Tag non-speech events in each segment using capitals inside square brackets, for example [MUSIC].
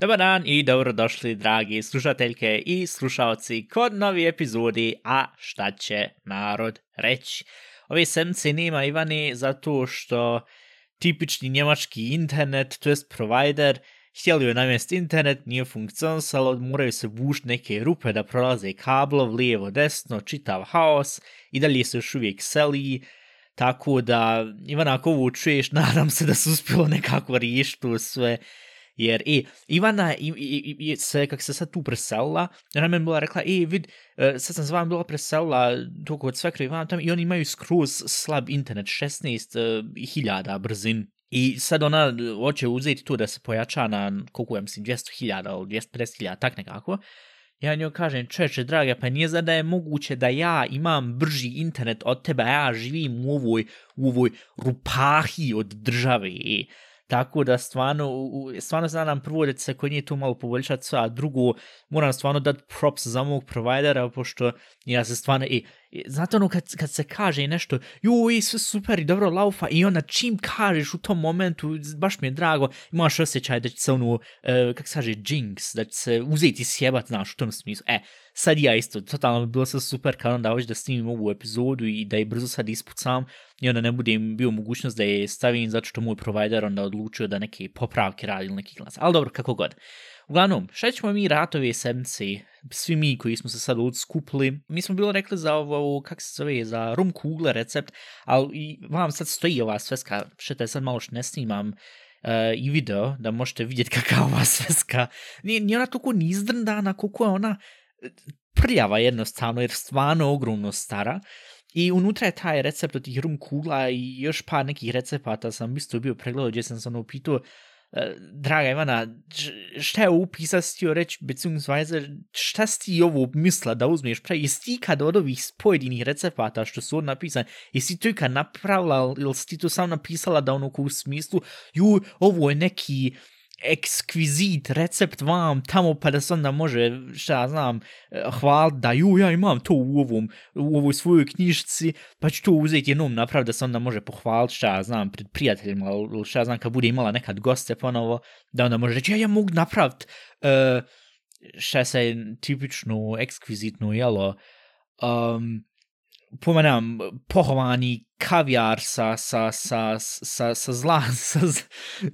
Dobar dan i dobrodošli, dragi slušateljke i slušalci, kod novi epizodi A šta će narod reći. Ovi semci nima Ivani zato što tipični njemački internet, to jest provider, htjeli joj namjest internet, nije funkcionisalo, moraju se bušti neke rupe da prolaze kablov, lijevo, desno, čitav haos i dalje se još uvijek seli, tako da, Ivan, ako ovo čuješ, [LAUGHS] nadam se da su uspjelo nekako riješiti sve, Jer, e, Ivana i, i, i, se, kak se sad tu preselila, ona mi bila rekla, e, vid, e, sad sam s vama bila preselila toko od svekra Ivana tam i oni imaju skroz slab internet, 16.000 uh, e, brzin. I sad ona eh, hoće uzeti tu da se pojača na, koliko ja mislim, 200.000 ili 250.000, tak nekako. Ja njoj kažem, čeče, draga, pa nije zada je moguće da ja imam brži internet od tebe, a ja živim u ovoj, u ovoj rupahi od države. E. Tako da stvarno, stvarno zna nam prvo da se kod nje tu malo poboljšati, a drugo moram stvarno dati props za mog provajdera, pošto ja se stvarno, i, i znate ono kad, kad se kaže nešto, joj, sve super i dobro laufa, i onda čim kažeš u tom momentu, baš mi je drago, imaš osjećaj da će se ono, e, kak se kaže, jinx, da će se uzeti sjebat, znaš, u tom smislu. E, sad ja isto, totalno bi bilo sve super kad onda hoće da snimim ovu epizodu i da je brzo sad ispucam i onda ne budem bio mogućnost da je stavim zato što moj provider onda odlučio da neke popravke radi ili neki glas. Ali dobro, kako god. Uglavnom, šta ćemo mi ratove semci, svi mi koji smo se sad odskupili, mi smo bilo rekli za ovo, kak se zove, za rum kugle recept, ali i vam sad stoji ova sveska, što sad malo što ne snimam, uh, i video, da možete vidjeti kakva ova sveska. Nije, nije ona toliko nizdrndana, koliko je ona eh, prljava jednostavno, jer stvarno ogromno stara. I unutra je taj recept od tih rum kugla i još par nekih recepata sam isto bio pregledao gdje sam se ono upitao, e, draga Ivana, šta je upisa si ti reći, beziehungsweise, šta si ti ovo misla da uzmeš pre, jesi ti kad od ovih pojedinih recepata što su napisane, jesi ti to kad napravila ili si ti to sam napisala da ono u smislu, ju, ovo je neki, ekskvizit recept vam tamo pa da se onda može, šta ja znam, eh, hval da ju, ja imam to u ovom, u ovoj svojoj knjižici, pa ću to uzeti jednom napraviti da se onda može pohvaliti, šta ja znam, pred prijateljima, šta ja znam, kad bude imala nekad goste ponovo, da onda može reći, ja, ja mogu napraviti uh, eh, šta se tipično ekskvizitno jelo, um, pomenam, pohovani kavijar sa, sa, sa, sa, sa, zla, [LAUGHS] sa,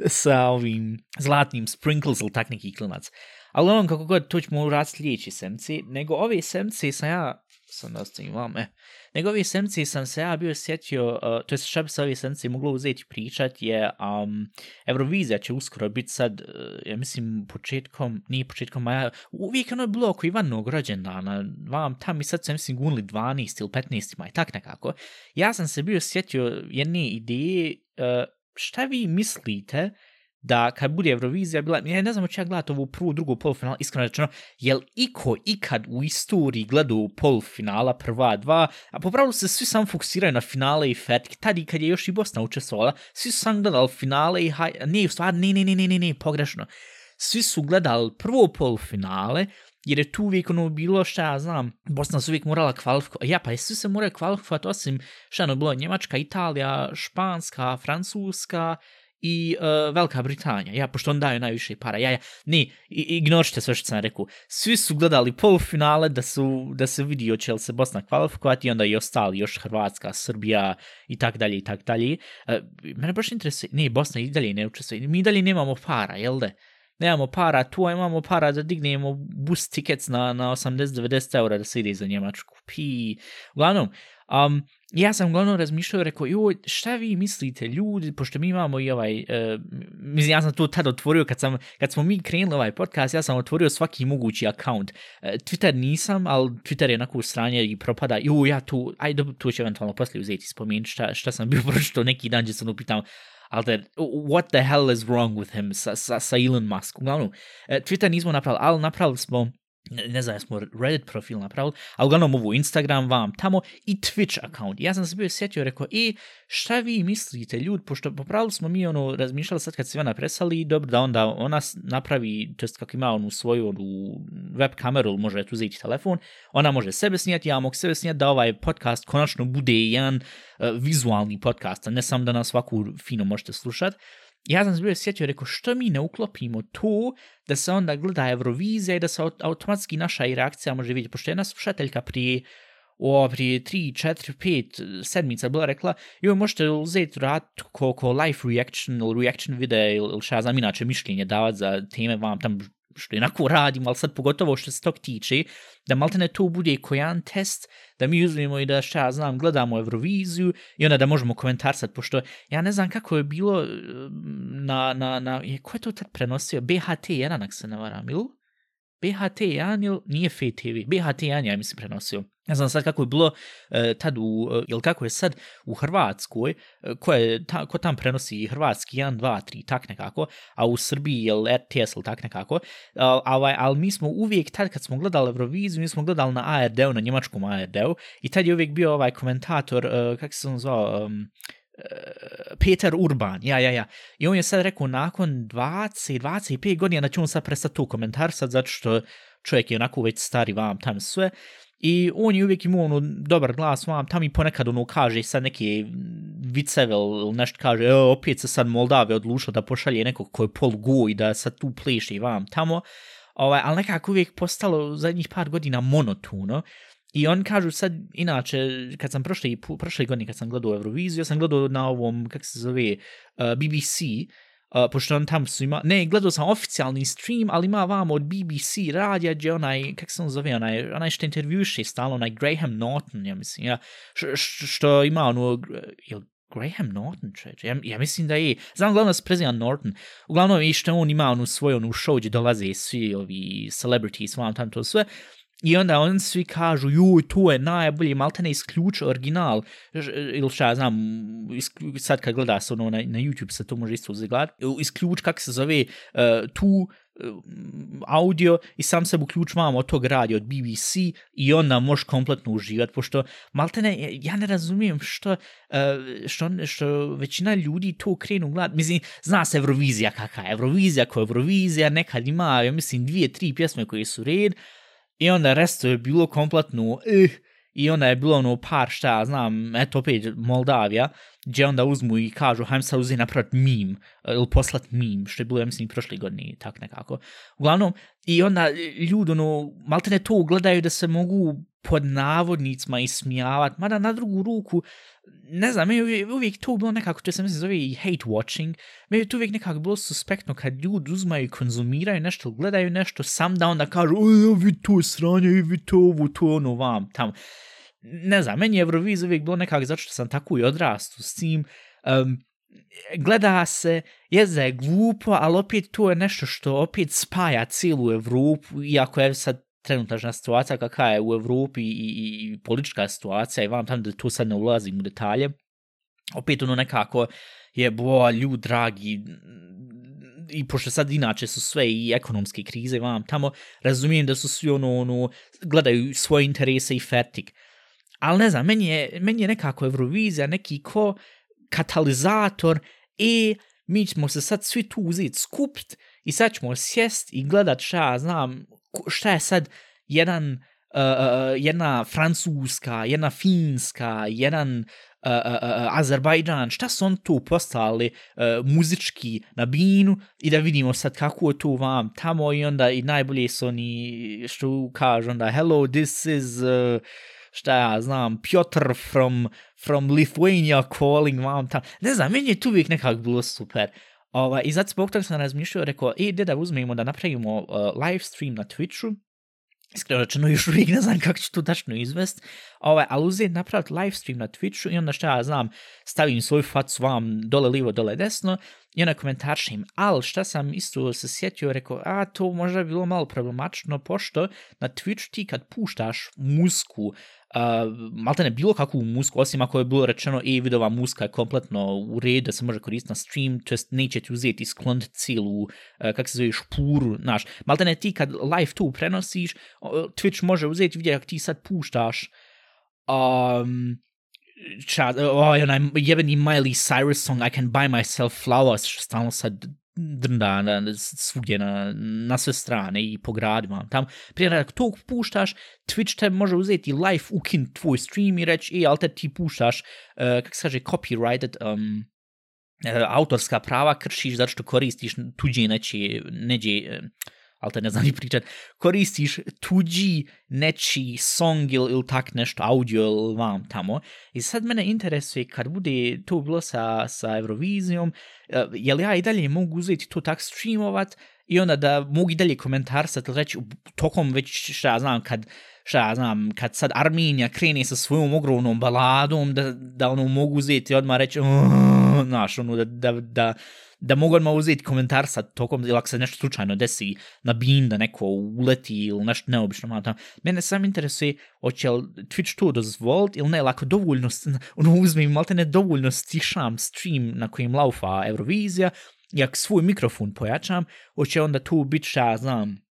sa ovim zlatnim sprinkles ili tak neki klinac. Ali ono kako god, to ćemo urati sljedeći semci, nego ove semci sam ja, sam da vam, eh, nego ovi semci sam se ja bio sjetio, uh, to je šta bi se ovi semci moglo uzeti pričat je, um, Eurovizija će uskoro biti sad, uh, ja mislim, početkom, nije početkom maja, uvijek ono je bilo oko Ivanog rođendana, vam tam i sad se mislim gunili 12 ili 15 maj, tak nekako. Ja sam se bio sjetio jedne ideje, uh, šta vi mislite, da kad bude Eurovizija bila, ja ne znam hoće ja gledati ovu prvu, drugu polufinala, iskreno rečeno, jel iko ikad u istoriji gledao polufinala, prva dva, a popravilo se svi sam fokusiraju na finale i fetke, tad i kad je još i Bosna učestvovala, svi su sam gledali finale i haj, ne, u stvari, ne, ne, ne, ne, ne, ne, pogrešno. Svi su gledali prvo polufinale, jer je tu uvijek ono bilo šta ja znam, Bosna su uvijek morala kvalifikovati, ja pa jesu se moraju kvalifikovati osim šta ono bilo Njemačka, Italija, Španska, Francuska, i uh, Velika Britanija, ja, pošto on daje najviše para, ja, ja, ne, ignorite sve što sam rekao, svi su gledali polufinale da su, da se vidi će li se Bosna kvalifikovati i onda i ostali, još Hrvatska, Srbija i tak dalje i tak dalje. Uh, mene baš interesuje, ne, Bosna i dalje ne učestvuje, mi dalje nemamo para, jel da? Nemamo para, tu imamo para da dignemo bus tickets na, na 80-90 eura da se ide za Njemačku. Pi, uglavnom, um, ja sam uglavnom razmišljao, rekao, joj, šta vi mislite, ljudi, pošto mi imamo i ovaj, uh, mislim, ja sam to tad otvorio, kad, sam, kad smo mi krenuli ovaj podcast, ja sam otvorio svaki mogući account. Uh, Twitter nisam, ali Twitter je onako u stranje i propada, joj, ja tu, aj, dobro, tu ću eventualno poslije uzeti spomenuti šta, šta sam bio [LAUGHS] pročito neki dan, gdje sam upitam, ono ali what the hell is wrong with him sa, sa, sa Elon Musk. Uglavnom, uh, Twitter nismo napravili, ali napravili smo ne, ne znam, smo Reddit profil napravili, a uglavnom ovu Instagram vam tamo i Twitch account. Ja sam se bio sjetio, rekao, i šta vi mislite, ljudi, pošto popravili smo mi ono, razmišljali sad kad se Ivana presali, dobro da onda ona napravi, to jest kako ima onu svoju onu web kameru, može tu uzeti telefon, ona može sebe snijati, ja mogu sebe snijati da ovaj podcast konačno bude jedan uh, vizualni podcast, a ne samo da nas svaku fino možete slušati ja sam se bio sjetio, rekao, što mi ne uklopimo to da se onda gleda Eurovizija i da se automatski naša i reakcija može vidjeti, pošto je jedna slušateljka prije, o, prije 3, 4, 5 sedmica bila rekla, joj, možete uzeti rad ko, ko live reaction ili reaction video ili šta ja znam inače mišljenje davati za teme vam tam što inako radim, ali sad pogotovo što se tog tiče, da malte ne to bude kojan test, da mi uzmemo i da šta ja znam, gledamo Euroviziju i onda da možemo komentarsati, pošto ja ne znam kako je bilo mm, na, na, na je, ko je to tad prenosio, BHT1, ako se ne varam, ili? BHT1 ili nije FTV, BHT1 ja mislim prenosio. Ne znam sad kako je bilo uh, tad u, e, uh, ili kako je sad u Hrvatskoj, uh, ko, je ta, ko tam prenosi Hrvatski 1, 2, 3, tak nekako, a u Srbiji je RTS ili tak nekako, uh, ali, ali mi smo uvijek tad kad smo gledali Euroviziju, mi smo gledali na ARD-u, na njemačkom ARD-u, i tad je uvijek bio ovaj komentator, uh, kako se on zvao, um, Peter Urban, ja, ja, ja. I on je sad rekao nakon 20, 25 godina da će on sad prestati tu komentar, sad zato što čovjek je onako već stari vam tam sve. I on je uvijek imao ono dobar glas vam tam i ponekad ono kaže sad neke viceve ili nešto kaže, e, opet se sad Moldave odlušao da pošalje nekog ko je pol go i da sad tu pleše vam tamo. Ovaj, ali nekako uvijek postalo zadnjih par godina monotuno. I on kažu sad, inače, kad sam prošle, prošle godine kad sam gledao Euroviziju, ja sam gledao na ovom, kako se zove, uh, BBC, uh, pošto on tam su ima, ne, gledao sam oficijalni stream, ali ima vam od BBC radija, gdje onaj, kak se on zove, onaj, onaj što intervjuše stalno, onaj Graham Norton, ja mislim, ja, š, š, što ima ono, jel, Graham Norton, čeče, ja, ja mislim da je, znam glavno se prezivan Norton, uglavnom i što on ima onu svoju onu show gdje dolaze svi ovi celebrities, vam tam to sve, I onda on svi kažu, juj, to je najbolji, malte ne isključ original, ili šta ja znam, sad kad gleda se ono na, na YouTube se to može isto zagledati, isključ kak se zove uh, tu uh, audio i sam se uključ mam od tog radio od BBC i onda možeš kompletno uživati, pošto malte ne, ja ne razumijem što, uh, što, što većina ljudi to krenu gledati, mislim, zna se Eurovizija kakva je, Eurovizija koja je Eurovizija, nekad ima, ja mislim, dvije, tri pjesme koje su red, I onda resto je bilo kompletno, eh, i onda je bilo ono par šta, znam, eto opet Moldavija, gdje onda uzmu i kažu, hajmo sad uzeti napraviti mim, eh, ili poslat mim, što je bilo, ja mislim, prošle godine, tak nekako. Uglavnom, i onda eh, ljudi, ono, malte ne to gledaju da se mogu pod navodnicima ismijavati, mada na drugu ruku, ne znam, meni uvijek, uvijek to bilo nekako, to se mislim zove i hate watching, meni to uvijek nekako bilo suspektno kad ljudi uzmaju i konzumiraju nešto, gledaju nešto, sam da onda kažu, oj, vi to sranje, vi to ovo, to ono vam, tamo. Ne znam, meni je Euroviz uvijek bilo nekako, zato što sam tako i odrastu s tim, um, gleda se, je za je glupo, ali opet to je nešto što opet spaja cijelu Evropu, iako je sad trenutačna situacija kakva je u Evropi i, i, i politička situacija i vam tam da tu sad ne ulazim u detalje, opet ono nekako je bo, ljud dragi, i pošto sad inače su sve i ekonomske krize vam tamo, razumijem da su svi ono, ono gledaju svoje interese i fertik. Ali ne znam, meni je, meni je nekako Eurovizija neki ko katalizator i mi ćemo se sad svi tu uzeti skupt i sad ćemo sjest i gledat šta znam šta je sad jedan, uh, uh, uh, jedna francuska, jedna finska, jedan uh, uh, uh, uh Azerbajdžan, šta su on tu postali uh, muzički na binu i da vidimo sad kako je tu vam tamo i onda i najbolje su oni što kažu onda hello this is uh, šta ja znam, Piotr from, from Lithuania calling vam tamo. Ne znam, meni je tu uvijek nekako bilo super. Ova, I zato zbog toga sam razmišljao, rekao, e, da uzmemo da napravimo uh, live stream na Twitchu, Iskreno rečeno, još uvijek ne znam kako ću to tačno izvest, ovaj, ali uzeti napraviti live stream na Twitchu i onda šta ja znam, stavim svoju facu vam dole livo, dole desno i ona komentarša im, ali šta sam isto se sjetio, rekao, a to možda bilo malo problematično, pošto na Twitch ti kad puštaš musku, uh, malte ne bilo kakvu musku, osim ako je bilo rečeno, e, vidova muska je kompletno u redu, da se može koristiti na stream, to jest neće ti uzeti i skloniti cijelu, uh, kak se zove, špuru, znaš, malte ne ti kad live tu prenosiš, Twitch može uzeti, vidjeti ako ti sad puštaš, um, čad, ovaj onaj jebeni Miley Cyrus song I can buy myself flowers, što stalno sad drnda na, svugdje na, na sve strane i po gradima. Tam, prije ako to puštaš, Twitch te može uzeti live ukin tvoj stream i reći, e, ali te ti puštaš, e, uh, kako se kaže, copyrighted, um, uh, autorska prava kršiš zato što koristiš tuđe neće, neđe, uh, ali te ne znam ni pričat, koristiš tuđi nečiji song ili, ili tak nešto, audio ili vam tamo. I sad mene interesuje kad bude to bilo sa, sa Eurovizijom, je eh, jel ja i dalje mogu uzeti to tak streamovat i onda da mogu i dalje komentarsat ili reći tokom već šta ja znam kad šta ja znam, kad sad Arminija krene sa svojom ogromnom baladom, da, da ono mogu uzeti odmah reći, znaš, ono, da, da, da, da mogu odmah uzeti komentar sad tokom, ili ako se nešto slučajno desi na bin da neko uleti ili nešto neobično malo tamo. Mene sam interesuje, hoće li Twitch to dozvoliti ili ne, lako dovoljno, ono uzme malo malte ne dovoljno stišam stream na kojim laufa Eurovizija, i ako svoj mikrofon pojačam, hoće onda tu biti šta, znam,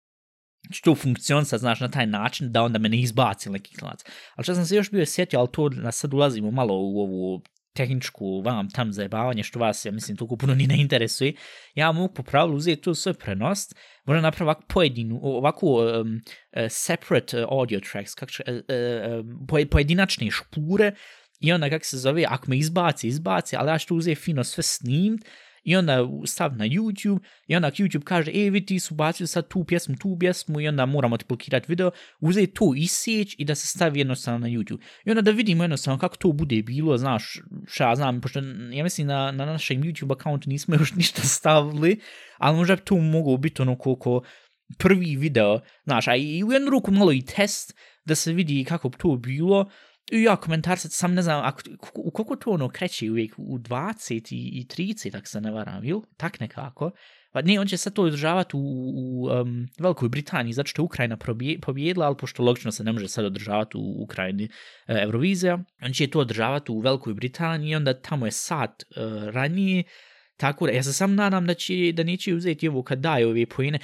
ću to funkcionisa, znaš, na taj način da onda me ne izbaci neki klanac. Ali što sam se još bio sjetio, ali to na sad ulazimo malo u ovu tehničku vam tam zajebavanje što vas, ja mislim, toliko puno ni ne interesuje, ja mogu po pravilu uzeti to sve prenost, moram napraviti ovakvu pojedinu, ovakvu um, uh, e, separate e, audio tracks, kak će, uh, uh, pojedinačne špure, i onda kak se zove, ako me izbaci, izbaci, ali ja ću to uzeti fino sve snimt, i onda stav na YouTube i onda YouTube kaže, e, vidi, ti su bacili sad tu pjesmu, tu pjesmu i onda moramo ti blokirati video, uzeti to isjeć i da se stavi jednostavno na YouTube. I onda da vidimo jednostavno kako to bude bilo, znaš, šta znam, pošto ja mislim na, na našem YouTube accountu nismo još ništa stavili, ali možda bi to moglo biti ono koliko prvi video, znaš, a i u jednu ruku malo i test da se vidi kako bi to bilo, ja komentar sad sam ne znam, ako, u koliko to ono kreće uvijek, u 20 i, i 30, tak se ne varam, ili? Tak nekako. Pa ne, on će sad to održavati u, u um, Velikoj Britaniji, zato što je Ukrajina pobjedila, ali pošto logično se ne može sad održavati u Ukrajini e, Eurovizija, on će to održavati u Velikoj Britaniji, onda tamo je sat e, ranije, Tako da, ja se sam nadam da, će, da neće uzeti ovo kad daje ove pojene.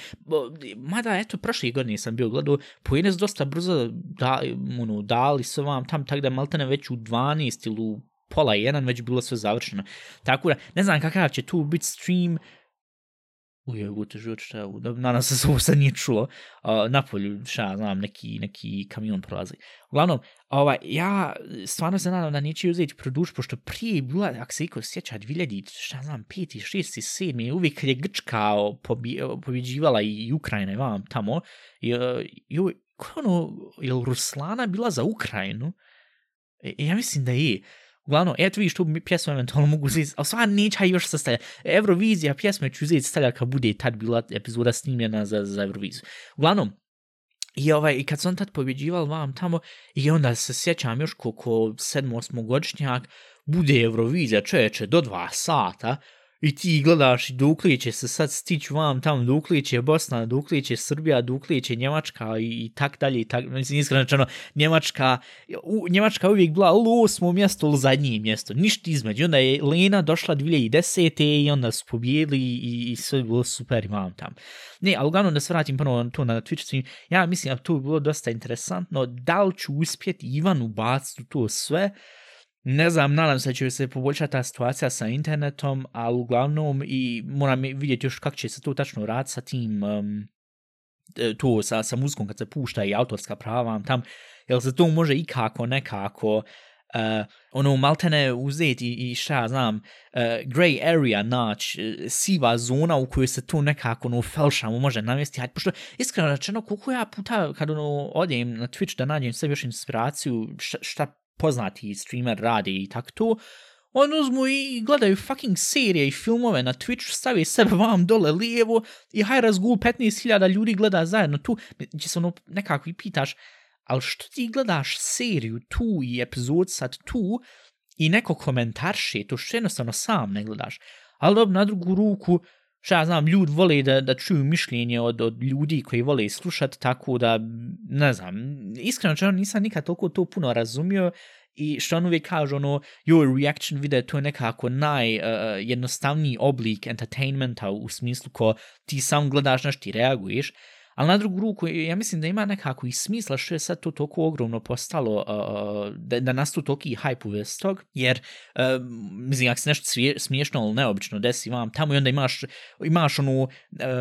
Mada, eto, prošle godine sam bio gledao, pojene su dosta brzo da, ono, dali su vam tam, tako da maltene već u 12 ili u pola jedan već bilo sve završeno. Tako da, ne znam kakav će tu biti stream, Uje, ute život šta je nadam se se ovo sad nije čulo, uh, napolju, šta znam, neki, neki kamion prolazi. Uglavnom, ovaj, ja stvarno se nadam da neće uzeti produč, pošto prije je bila, ako se iko sjeća, 2000, šta znam, 5, 6, 7, uvijek kad je Grčka pobjeđivala i Ukrajina i vam tamo, i, i, ko ono, je Ruslana bila za Ukrajinu? E, ja mislim da je. Uglavnom, eto vidiš, tu pjesmu eventualno mogu uzeti, ali sva neće još sastavlja. Eurovizija pjesme ću uzeti stavlja kad bude tad bila epizoda snimljena za, za Euroviziju. Uglavnom, i, ovaj, i kad sam tad pobjeđival vam tamo, i onda se sjećam još koliko sedmo, osmogodišnjak, bude Eurovizija, čeče, do dva sata, I ti gledaš dok li će se sad stići vam tamo, Duklić je Bosna, Duklić je Srbija, Duklić je Njemačka i, i tak dalje. I tak, mislim, iskreno rečeno, Njemačka, u, Njemačka uvijek bila u osmo mjesto ili zadnje mjesto, ništa između. Onda je Lena došla 2010. i onda su pobijeli i, i sve bilo super i vam. Ne, ali uglavnom da se vratim prvo to na Twitch stream, ja mislim da to bilo dosta interesantno, da li ću uspjeti Ivan ubaciti to sve, ne znam, nadam se da će se poboljšati ta situacija sa internetom, ali uglavnom i moram vidjeti još kako će se to tačno raditi sa tim, um, to sa, sa muzikom kad se pušta i autorska prava tam, jel se to može i kako, nekako, uh, ono maltene uzeti i, i šta znam, e, uh, gray area nać, uh, siva zona u kojoj se to nekako ono felšamo može namjesti, hajde, pošto iskreno rečeno koliko ja puta kad ono odem na Twitch da nađem sve još inspiraciju šta, šta poznati streamer radi i tak to, on uzmu i gledaju fucking serije i filmove na Twitchu, stavi sebe vam dole lijevo i haj razgul 15.000 ljudi gleda zajedno tu, gdje se ono nekako i pitaš, ali što ti gledaš seriju tu i epizod sad tu? I neko komentarše, to što jednostavno sam ne gledaš, Ali dobro, na drugu ruku, šta ja znam, ljudi vole da, da čuju mišljenje od, od ljudi koji vole slušati, tako da, ne znam, iskreno čeo nisam nikad toliko to puno razumio i što on uvijek kaže, ono, your reaction video, to je nekako najjednostavniji uh, oblik entertainmenta u smislu ko ti sam gledaš na ti reaguješ, Ali na drugu ruku, ja mislim da ima nekako i smisla što je sad to toliko ogromno postalo uh, da, da nastu toki hype u vestog, jer, uh, mislim, ako se nešto smiješno ili neobično desi vam tamo i onda imaš, imaš onu uh,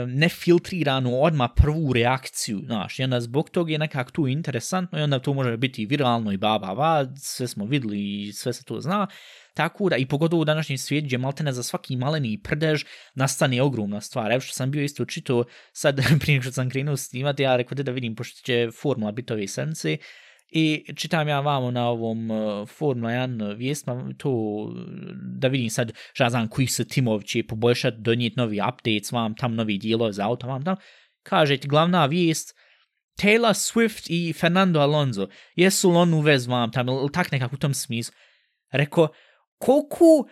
nefiltriranu odma prvu reakciju, znaš, i onda zbog toga je nekako tu interesantno i onda to može biti viralno i ba, ba, ba, sve smo videli i sve se to zna, Tako da, i pogotovo u današnjem svijetu, gdje maltene za svaki maleni prdež nastane ogromna stvar. Evo što sam bio isto čito, sad [LAUGHS] prije što sam krenuo snimati, ja rekao da vidim, pošto će formula biti ove sedmice, I čitam ja vamo na ovom uh, Formula 1 vijestima to da vidim sad šta znam koji se timov će poboljšati, donijeti novi updates vam, tam novi dijelove za auto vam tam. Kaže ti glavna vijest, Taylor Swift i Fernando Alonso, jesu li on u vam tam, ili tak nekako u tom smislu. Reko, koliko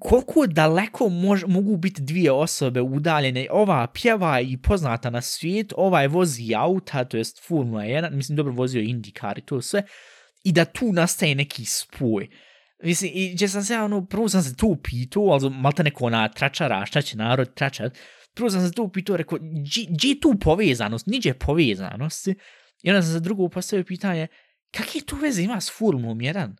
koliko daleko mož, mogu biti dvije osobe udaljene, ova pjeva i poznata na svijet, ovaj vozi auta, to jest Formula 1, mislim dobro vozio IndyCar i to sve, i da tu nastaje neki spoj. Mislim, i gdje sam se, ono, prvo sam se tu pitao, ali malo neko ona tračara, šta će narod tračat, prvo sam se tu pitao, rekao, gdje je tu povezanost, niđe povezanost, i onda sam se drugo postavio pitanje, kakve tu veze ima s Formulom 1?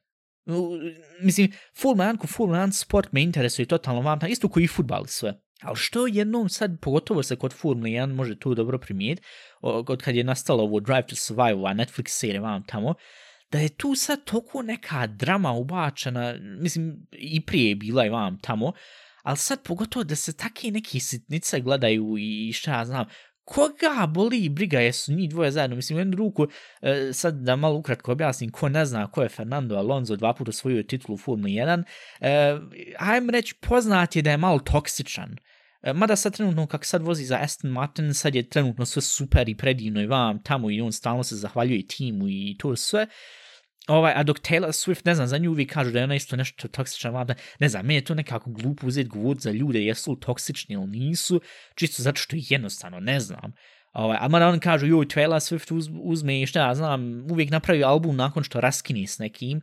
Mislim, Formula 1 full Formula sport me interesuje totalno vam, pa isto koji i futbal sve. Ali što jednom sad, pogotovo se kod Formula 1 može tu dobro primijeti, od kad je nastalo ovo Drive to Survive, a Netflix serije vam tamo, da je tu sad toliko neka drama ubačena, mislim, i prije je bila i vam tamo, ali sad pogotovo da se take neke sitnice gledaju i šta ja znam, koga boli briga jesu njih dvoje zajedno. Mislim, u jednu ruku, e, sad da malo ukratko objasnim, ko ne zna ko je Fernando Alonso, dva puta svoju titulu u Formula 1, e, ajmo reći, poznat je da je malo toksičan. E, mada sad trenutno, kako sad vozi za Aston Martin, sad je trenutno sve super i predivno i vam tamo i on stalno se zahvaljuje timu i to sve. Ovaj, a dok Taylor Swift, ne znam, za nju uvijek kažu da je ona isto nešto toksična vlada, ne znam, meni je to nekako glupo uzeti govor za ljude, jesu li toksični ili nisu, čisto zato što je jednostavno, ne znam. Ovaj, a mada on kažu, joj, Taylor Swift uz, uzme i šta, ja znam, uvijek napravi album nakon što raskini s nekim,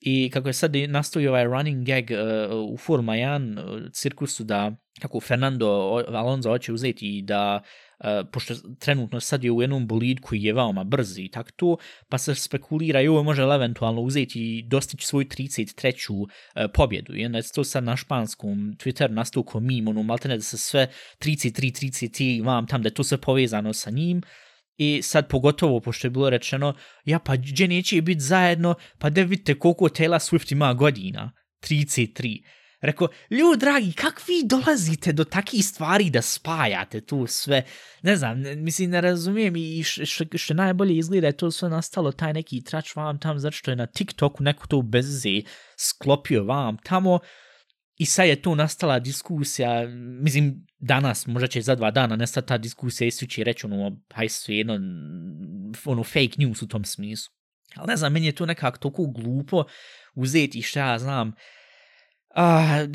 i kako je sad nastoji ovaj running gag uh, u Forma 1 uh, cirkusu da, kako Fernando Alonso hoće uzeti i da Uh, pošto trenutno sad je u jednom bolid koji je veoma brz i tak to, pa se spekulira i ovo može eventualno uzeti i dostići svoju 33. Uh, eh, pobjedu. I onda je to sad na španskom Twitter nastao ko mim, ono maltene da se sve 33, 33 vam tam da je to sve povezano sa njim. I sad pogotovo, pošto je bilo rečeno, ja pa gdje neće biti zajedno, pa da vidite koliko Taylor Swift ima godina. 33. Rekao, ljudi dragi, kak vi dolazite do takih stvari da spajate tu sve? Ne znam, ne, mislim, ne razumijem i što, najbolje izgleda je to sve nastalo, taj neki trač vam tam, zato što je na TikToku neko to bez sklopio vam tamo i sad je tu nastala diskusija, mislim, danas, možda će za dva dana nestati ta diskusija i svi će reći ono, haj sve jedno, ono, fake news u tom smislu. Ali ne znam, meni je to nekako toliko glupo uzeti šta ja znam, Uh, Ah,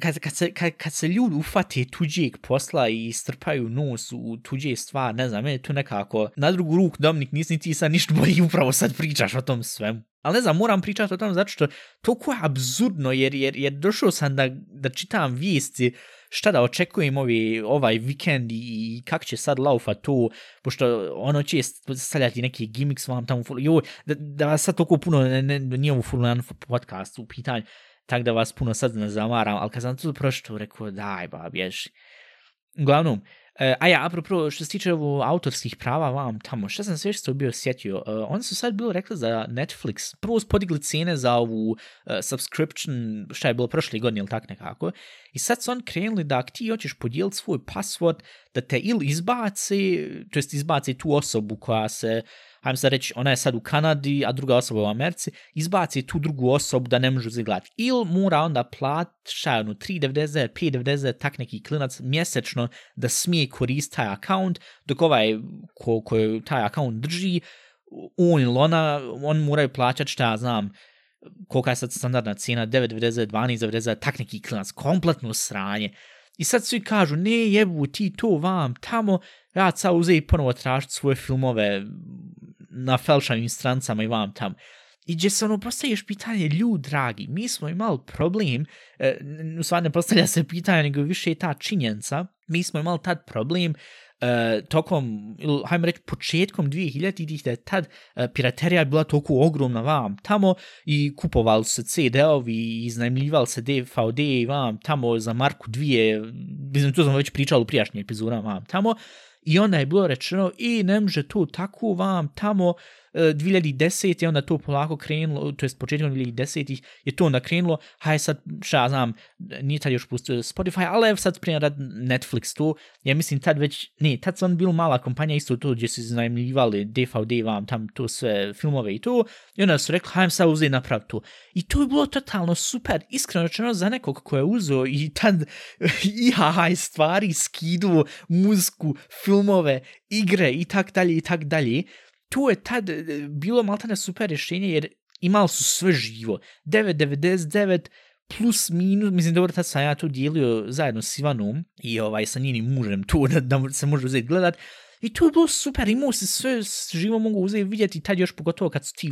kad, kad, se, kad, kad se ljudi ufate tuđeg posla i strpaju nos u tuđe stvar, ne znam, je to nekako, na drugu ruku, Dominik, nisi ti sad ništa bolji, [LAUGHS] upravo sad pričaš o tom svemu. Ali ne znam, moram pričati o tom zato što toliko je absurdno, jer, jer, jer došao sam da, da čitam vijesti šta da očekujem ovi, ovaj vikend i kak će sad laufa to, pošto ono će stavljati neki gimmicks vam tamo, joj, da, da vas sad toliko puno ne, ne, nije ovo full podcast u pitanju, tak da vas puno sad ne zamaram, ali kad sam to pročito, rekao, daj ba, bježi. Uglavnom, e, a ja, apropo, što se tiče ovo autorskih prava vam tamo, što sam sve što bio sjetio, uh, oni su sad bilo rekli za Netflix, prvo su podigli cijene za ovu uh, subscription, što je bilo prošle godine ili tak nekako, i sad su on krenuli da ako ti hoćeš podijeliti svoj password, da te ili izbaci, to jest izbaci tu osobu koja se ajmo sad reći, ona je sad u Kanadi, a druga osoba u Americi, izbaci tu drugu osobu da ne može zagledati. Ili mora onda plat, šta je ono, 3.90, 5.90, tak neki klinac mjesečno da smije koristiti taj account, dok ovaj ko, ko taj account drži, on ili ona, on moraju plaćati šta ja znam, kolika je sad standardna cijena, 9,90, 12,90, tak neki klinac, kompletno sranje. I sad svi kažu, ne jebu ti to vam tamo, ja sad uze i ponovo tražiti svoje filmove na felšanim strancama i vam tamo. I gdje se ono postaviš pitanje, ljud dragi, mi smo imali problem, e, u stvari ne postavlja se pitanje, nego više je ta činjenca, mi smo imali tad problem e, tokom, ili hajmo reći početkom 2000-ih, da je tad e, piraterija bila toliko ogromna vam tamo i kupovali se CD-ovi i iznajmljivali se DVD i vam tamo za marku dvije, mislim, to sam već pričao u prijašnjim epizodama vam tamo, i onda je bilo rečeno, i ne može to tako vam tamo, 2010 je onda to polako krenulo, to jest početkom 2010 je to onda krenulo, haj sad, šta znam, nije tad još pustio Spotify, ali evo sad primjer Netflix to, ja mislim tad već, ne, tad sam bilo mala kompanija isto to gdje su iznajmljivali DVD vam tam to sve filmove i to, i onda su rekli, hajem sad uzeti naprav to. I to je bilo totalno super, iskreno rečeno za nekog ko je uzeo i tad [LAUGHS] i haj stvari skidu, muziku, filmove, igre i tak dalje i tak dalje, tu je tad e, bilo maltene super rješenje jer imali su sve živo. 9.99 plus minus, mislim dobro tad sam ja to dijelio zajedno s Ivanom i ovaj sa njenim mužem tu da, da se može uzeti gledat. I to je bilo super, imao se sve živo mogu uzeti vidjeti, tad još pogotovo kad su ti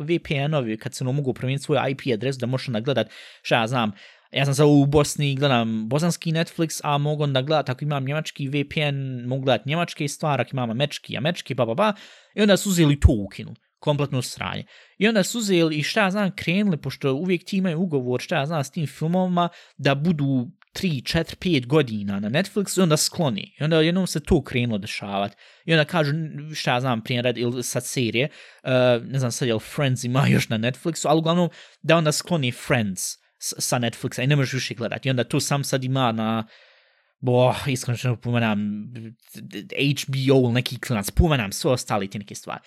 VPN-ovi, kad se ono mogu promijeniti svoj IP adres da možeš nagledat, šta ja znam, ja sam sad u Bosni gledam bosanski Netflix, a mogu onda gledat ako imam njemački VPN, mogu gledat njemačke stvari, ako imam američki, američki, pa, pa, pa, i onda su uzeli to ukinuli kompletno sranje. I onda su uzeli i šta ja znam krenuli, pošto uvijek ti imaju ugovor šta ja znam s tim filmovima, da budu 3, 4, 5 godina na Netflixu i onda skloni. I onda jednom se to krenulo dešavati. I onda kažu šta ja znam primjer ili sad serije, uh, ne znam sad je li Friends ima [LAUGHS] još na Netflixu, ali uglavnom da onda skloni Friends sa Netflixa i ne možeš više gledati. I onda tu sam sad ima na bo, iskreno što pomenam HBO neki klinac, pomenam sve ostali ti neke stvari.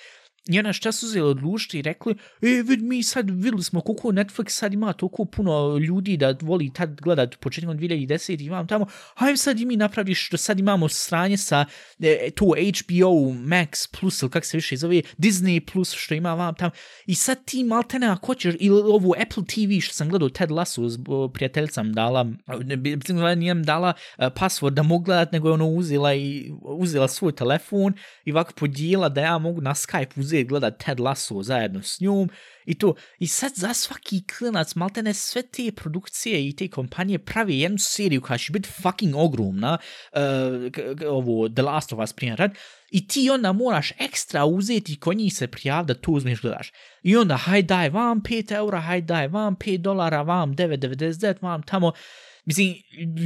I ona šta su uzeli odlučiti i rekli, e, vid, mi sad videli smo koliko Netflix sad ima toliko puno ljudi da voli tad gledat početkom 2010 imam tamo, hajde sad i mi napravi što sad imamo sranje sa e, to HBO Max Plus ili kak se više zove, Disney Plus što ima vam tamo. I sad ti maltene ako ćeš, ili ovu Apple TV što sam gledao Ted Lasso, s prijateljicam dala, ne, nijem dala e, password da mogu gledat, nego je ono uzela i uzela svoj telefon i ovako podijela da ja mogu na Skype uzeti uzeti gleda Ted Lasso zajedno s njom i to. I sad za svaki klinac, maltene sve te produkcije i te kompanije pravi jednu seriju koja će biti fucking ogromna, uh, ovo The Last of Us primjer i ti onda moraš ekstra uzeti ko njih se prijav da tu uzmeš gledaš. I onda haj daj vam 5 eura, haj daj vam 5 dolara, vam 9,99, vam tamo. Mislim,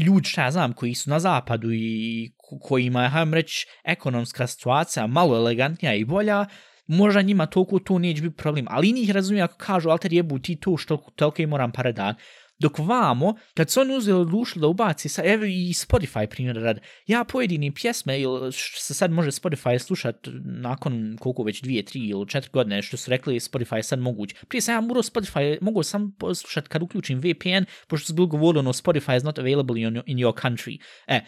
ljudi šta ja znam koji su na zapadu i kojima je, hajdem reći, ekonomska situacija malo elegantnija i bolja, možda njima toliko to neće biti problem, ali njih razumije ako kažu, alter jebu ti to što toliko moram par dan. Dok vamo, kad su oni uzeli odlučili da ubaci, sa, evo i Spotify primjer rad, ja pojedini pjesme, ili se sad može Spotify slušat nakon koliko već dvije, tri ili četiri godine, što su rekli Spotify sad moguć. Prije sam ja morao Spotify, mogu sam slušat kad uključim VPN, pošto su bili govorili ono Spotify is not available in your, in your country. E,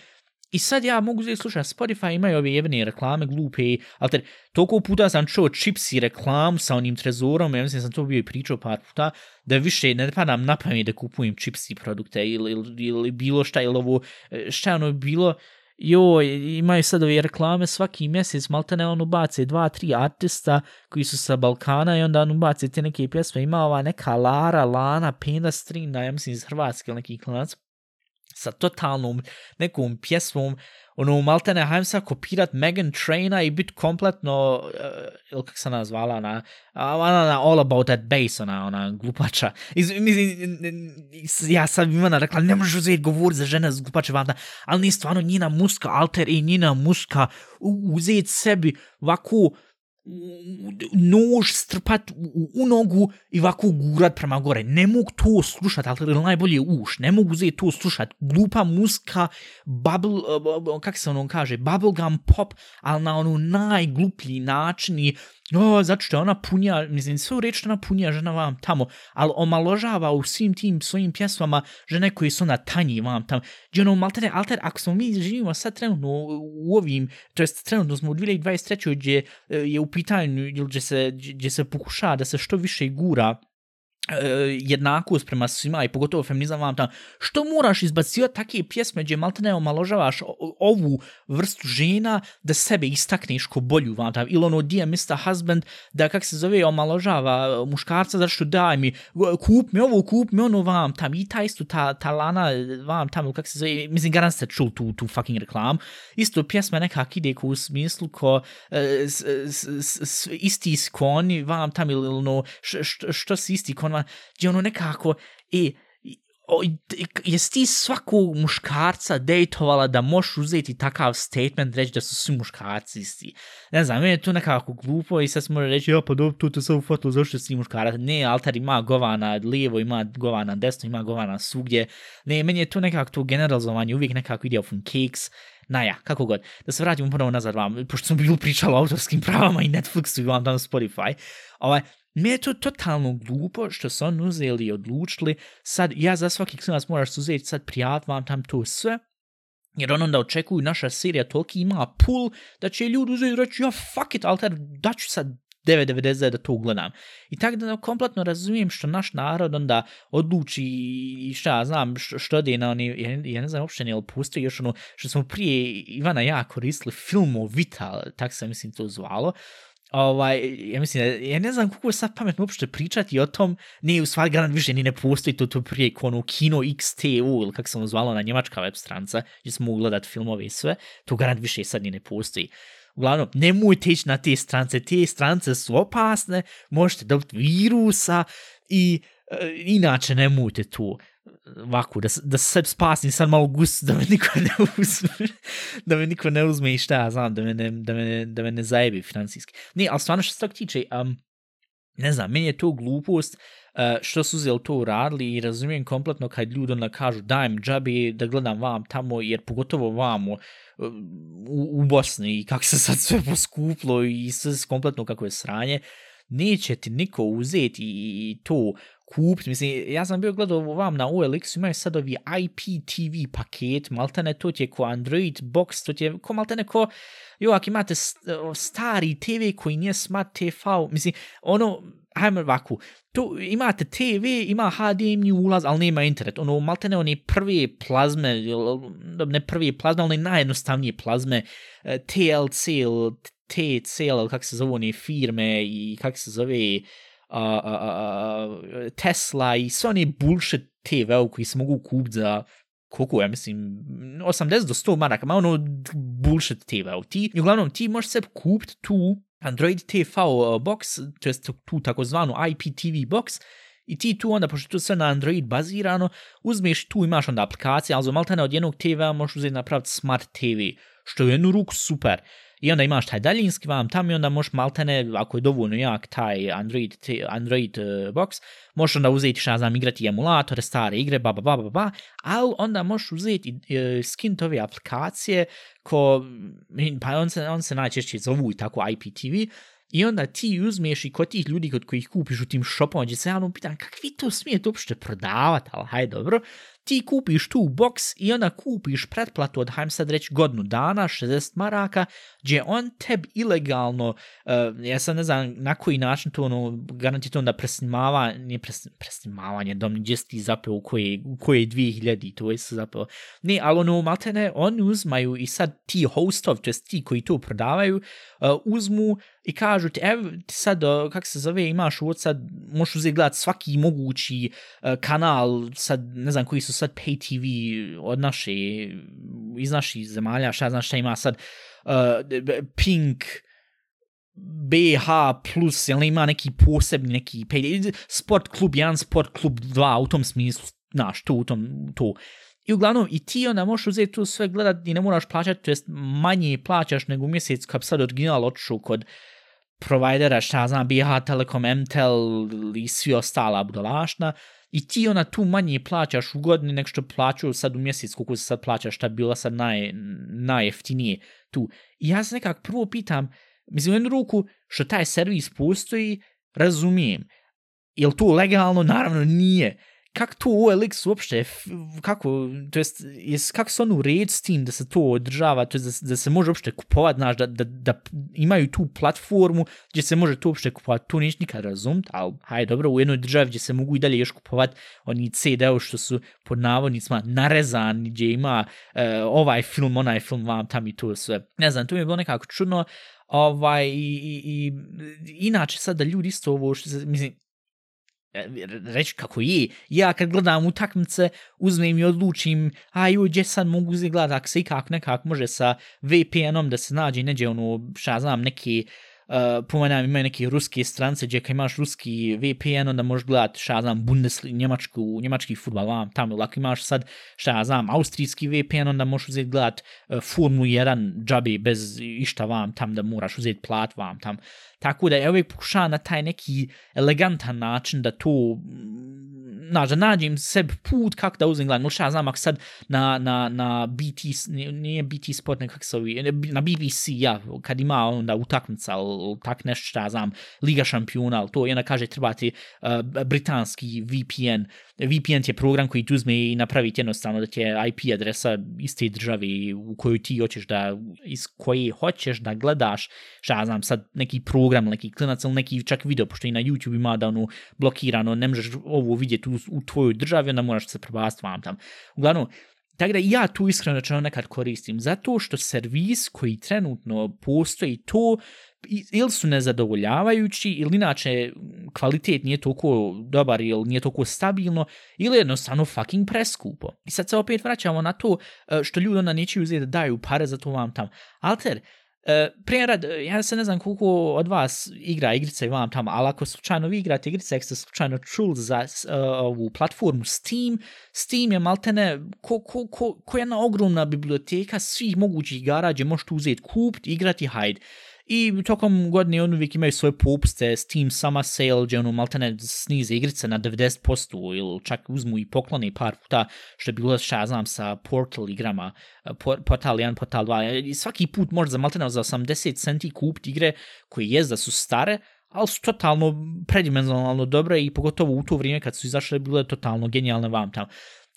I sad ja mogu uzeti slušati Spotify, imaju ove jevne reklame, glupe, ali ter, toliko puta sam čuo čipsi reklamu sa onim trezorom, ja mislim sam to bio i pričao par puta, da više ne padam na pamet da kupujem čipsi produkte ili, ili, ili bilo šta, ili ovo, e, šta ono bilo, jo, imaju sad ove reklame svaki mjesec, malte ne ono bace dva, tri artista koji su sa Balkana i onda ono bace te neke pjesme, ima ova neka Lara, Lana, Pena Strina, ja mislim iz Hrvatske ili neki klanac, sa totalnom nekom pjesmom, ono, malte ne, hajem kopirat Megan Traina i bit kompletno, uh, ili kak se nazvala, ona, ona, ona, all about that bass, ona, ona, glupača. Iz, mislim, ja sam imana rekla, ne možeš uzeti govor za žene glupače vanda, ali nije stvarno njina muska alter i njina muska uzeti sebi ovako, nož strpat u, u nogu i ovako gurat prema gore. Ne mogu to slušat, ali najbolje uš. Ne mogu uzeti to slušat. Glupa muska, bubble, eh, uh, kak se ono kaže, bubblegum pop, ali na ono najgluplji način i no, zato što ona punja, mislim, sve u reči što ona punja žena vam tamo, ali omaložava u svim tim svojim pjesmama žene koji su na tanji vam tamo. Gdje ono, maltere, alter, ako smo mi živimo sad trenutno u ovim, to jest trenutno smo u 2023. gdje e, je u pitanju, gdje se, gdje se pokuša da se što više gura E, jednakost prema svima i pogotovo feminizam vam tam, što moraš izbacivati takve pjesme gdje malte ne omaložavaš ovu vrstu žena da sebe istakneš ko bolju vam tam, ili ono Dear Mr. Husband da kak se zove omaložava e, muškarca zato što daj mi, kup mi ovo, kup mi ono vam tam, i ta isto ta, ta lana vam tam, kak se zove, mislim garant ste čul tu, tu fucking reklam, isto pjesma nekak ide ko u smislu ko uh, s, s, s, s, isti skoni vam tam ili ono, što, što si isti kon vam, gdje ono nekako, e, jesi ti svakog muškarca dejtovala da možeš uzeti takav statement reći da su svi muškarci isti. Ne znam, meni je to nekako glupo i sad se može reći, ja pa dobro, tu te sam ufotilo, zašto si muškarac? Ne, altar ima govana lijevo, ima govana desno, ima govana svugdje. Ne, meni je to nekako to generalizovanje, uvijek nekako ide from cakes, Naja, kako god. Da se vratimo ponovo nazad vam, pošto sam bilo pričala o autorskim [LAUGHS] pravama i Netflixu i vam dan Spotify. Ovaj, Mi je to totalno glupo što su on uzeli i odlučili, sad ja za svaki klinac moraš uzeti sad prijat vam tam to sve, jer on onda očekuju naša serija toliki ima pull da će ljudi uzeti i reći ja fuck it, alter, daću sad 9.99 da to gledam. I tako da kompletno razumijem što naš narod onda odluči i šta ja znam što, što je na oni, ja, ja ne znam uopšte nije li postoji još ono što smo prije Ivana ja koristili filmo Vital, tak se mislim to zvalo, ovaj, ja mislim, ja ne znam kako je sad pametno uopšte pričati o tom, nije u stvari garant više ni ne postoji to, to prije ono Kino XTU, ili kako se ono zvalo na njemačka web stranca, gdje smo ugledati filmove i sve, to garant više sad ni ne postoji. Uglavnom, nemojte ići na te strance, te strance su opasne, možete dobiti virusa i e, inače nemojte tu ovako, da, da se sebi spasim sad malo gus, da me niko ne uzme, [LAUGHS] da me niko ne uzme i šta ja znam, da me ne, da me, da me ne zajebi financijski. Ne, ali stvarno što se tako tiče, um, ne znam, meni je to glupost uh, što su uzeli to uradili i razumijem kompletno kad ljudi onda kažu dajem džabi da gledam vam tamo, jer pogotovo vamo eh, u, u Bosni i kako se sad sve poskuplo i sve kompletno kako je sranje, neće ti niko uzeti i to kupiti. Mislim, ja sam bio gledao vam na OLX, imaju sad ovi IPTV paket, maltene to ti je ko Android box, to ti je ko maltene ko, jo, ako imate stari TV koji nije Smart TV, mislim, ono, hajmo ovako, tu imate TV, ima HDMI ulaz, ali nema internet. Ono, maltene one prve plazme, ne prve plazme, ali najjednostavnije plazme, e, TLC ili kako se zove one firme i kako se zove uh, a, a, a, Tesla i sve one bullshit TV koji se mogu kupiti za koliko, ja mislim, 80 do 100 maraka, ma ono bullshit TV. Ti, I uglavnom, ti možeš se kupiti tu Android TV uh, box, to jest tu takozvanu IPTV box, I ti tu onda, pošto to sve na Android bazirano, uzmeš tu imaš onda aplikacije, ali za maltene od jednog TV-a možeš uzeti napraviti Smart TV, što je jednu ruku super. I onda imaš taj daljinski vam tam i onda možeš maltene, ako je dovoljno jak taj Android, Android uh, box, možeš onda uzeti šta znam igrati emulatore, stare igre, ba ba ba ba ba, ali onda možeš uzeti uh, skin ove aplikacije ko, pa on se, on se najčešće zovu i tako IPTV, I onda ti uzmeš i kod tih ljudi kod kojih kupiš u tim shopom, gdje se ja pitan kakvi to smijete uopšte prodavati, ali hajde dobro, ti kupiš tu box i onda kupiš pretplatu od, hajdem sad reći, godinu dana, 60 maraka, gdje on teb ilegalno, uh, ja sad ne znam na koji način to, ono, garanti to onda presnimava, nije pres, presnimavanje, dom, ono, gdje si ti zapeo u koje, u koje 2000, to je se zapeo. Ne, ali ono, maltene, oni uzmaju i sad ti hostov, to ti koji to prodavaju, uh, uzmu i kažu ti, ev, ti sad, kak se zove, imaš uvod sad, možeš uzeti gledati svaki mogući uh, kanal, sad, ne znam koji su sad pay TV od naše, iz naših zemalja, šta znaš šta ima sad, uh, Pink, BH plus, jel ima neki posebni, neki pay, sport klub 1, sport klub 2, u tom smislu, znaš, to, u tom, to. I uglavnom, i ti onda možeš uzeti tu sve gledat i ne moraš plaćati, to jest manje plaćaš nego mjesec kad sad original odšu kod provajdera, šta znam, BH Telekom, MTEL i svi ostala budalašna, I ti ona tu manje plaćaš u godini nek što plaću sad u mjesec, koliko se sad plaćaš, šta bila sad naj, najjeftinije tu. I ja se nekak prvo pitam, mislim u jednu ruku, što taj servis postoji, razumijem. Je to legalno? Naravno nije kak to OLX uopšte, kako, to jest, jest kako se ono red s tim da se to održava, to jest da, da se može uopšte kupovat, znaš, da, da, da imaju tu platformu gdje se može to uopšte kupovat, to neće nikad razumit, ali hajde dobro, u jednoj državi gdje se mogu i dalje još kupovat oni CD-o što su pod navodnicima narezani, gdje ima uh, ovaj film, onaj film, vam tam i to sve. Ne znam, to mi je bilo nekako čudno, ovaj, i, i, i inače sad da ljudi isto ovo, što mislim, E, reći kako je, ja kad gledam utakmice, uzmem i odlučim, a joj, gdje sad mogu uzeti gledati, ako se ikak nekak može sa VPN-om da se nađe neđe ono, šta znam, neki uh, Eh, pomenam, imaju neke ruske strance gdje kad imaš ruski VPN, onda možeš gledati, šta znam, Bundesliga, njemačku, njemački futbal, vam tamo, ako imaš sad, šta ja znam, austrijski VPN, onda možeš uzeti gledati uh, eh, Formulu 1 džabi bez išta vam tam da moraš uzeti plat vam tam. Tako da ja uvijek pokušavam na taj neki elegantan način da to mm, znaš, da nađem sebi put kako da uzem gledam. Šta znam, ako sad na, na, na BT, nije BT sport, nekak se ovi, na BBC, ja, kad ima onda utakmica, ili tak nešto šta znam, Liga šampiona, ali to, i ona kaže trebati uh, eh, britanski VPN. VPN je program koji ti uzme i napraviti jednostavno da ti je IP adresa iz te države u kojoj ti hoćeš da, iz koje hoćeš da gledaš, šta znam, sad neki program, neki klinac ili neki čak video, pošto i na YouTube ima da ono blokirano, ne možeš ovo vidjeti u, u tvojoj državi, onda moraš se prebasti vam tam. Uglavnom, tako da ja tu iskreno rečeno nekad koristim, zato što servis koji trenutno postoji, to ili su nezadovoljavajući, ili inače kvalitet nije toliko dobar, ili nije toliko stabilno, ili jednostavno fucking preskupo. I sad se opet vraćamo na to e, što ljudi onda neće uzeti da daju pare za to vam tam. Alter, e, Uh, prije rad, ja se ne znam koliko od vas igra igrice i vam tamo, ali ako slučajno vi igrate igrice, ako ste slučajno čuli za uh, ovu platformu Steam, Steam je maltene ko, ko, ko, ko jedna ogromna biblioteka svih mogućih igara gdje možete uzeti kupiti, igrati, hajde. I tokom godine on uvijek imaju svoje pupste, Steam Summer Sale, gdje ono maltene snize igrice na 90% ili čak uzmu i poklone par puta, što je bilo šta znam sa Portal igrama, eh, Portal 1, Portal 2. I svaki put može za maltene za 80 centi kupiti igre koje je da su stare, ali su totalno predimenzionalno dobre i pogotovo u to vrijeme kad su izašle bile totalno genijalne vam tamo.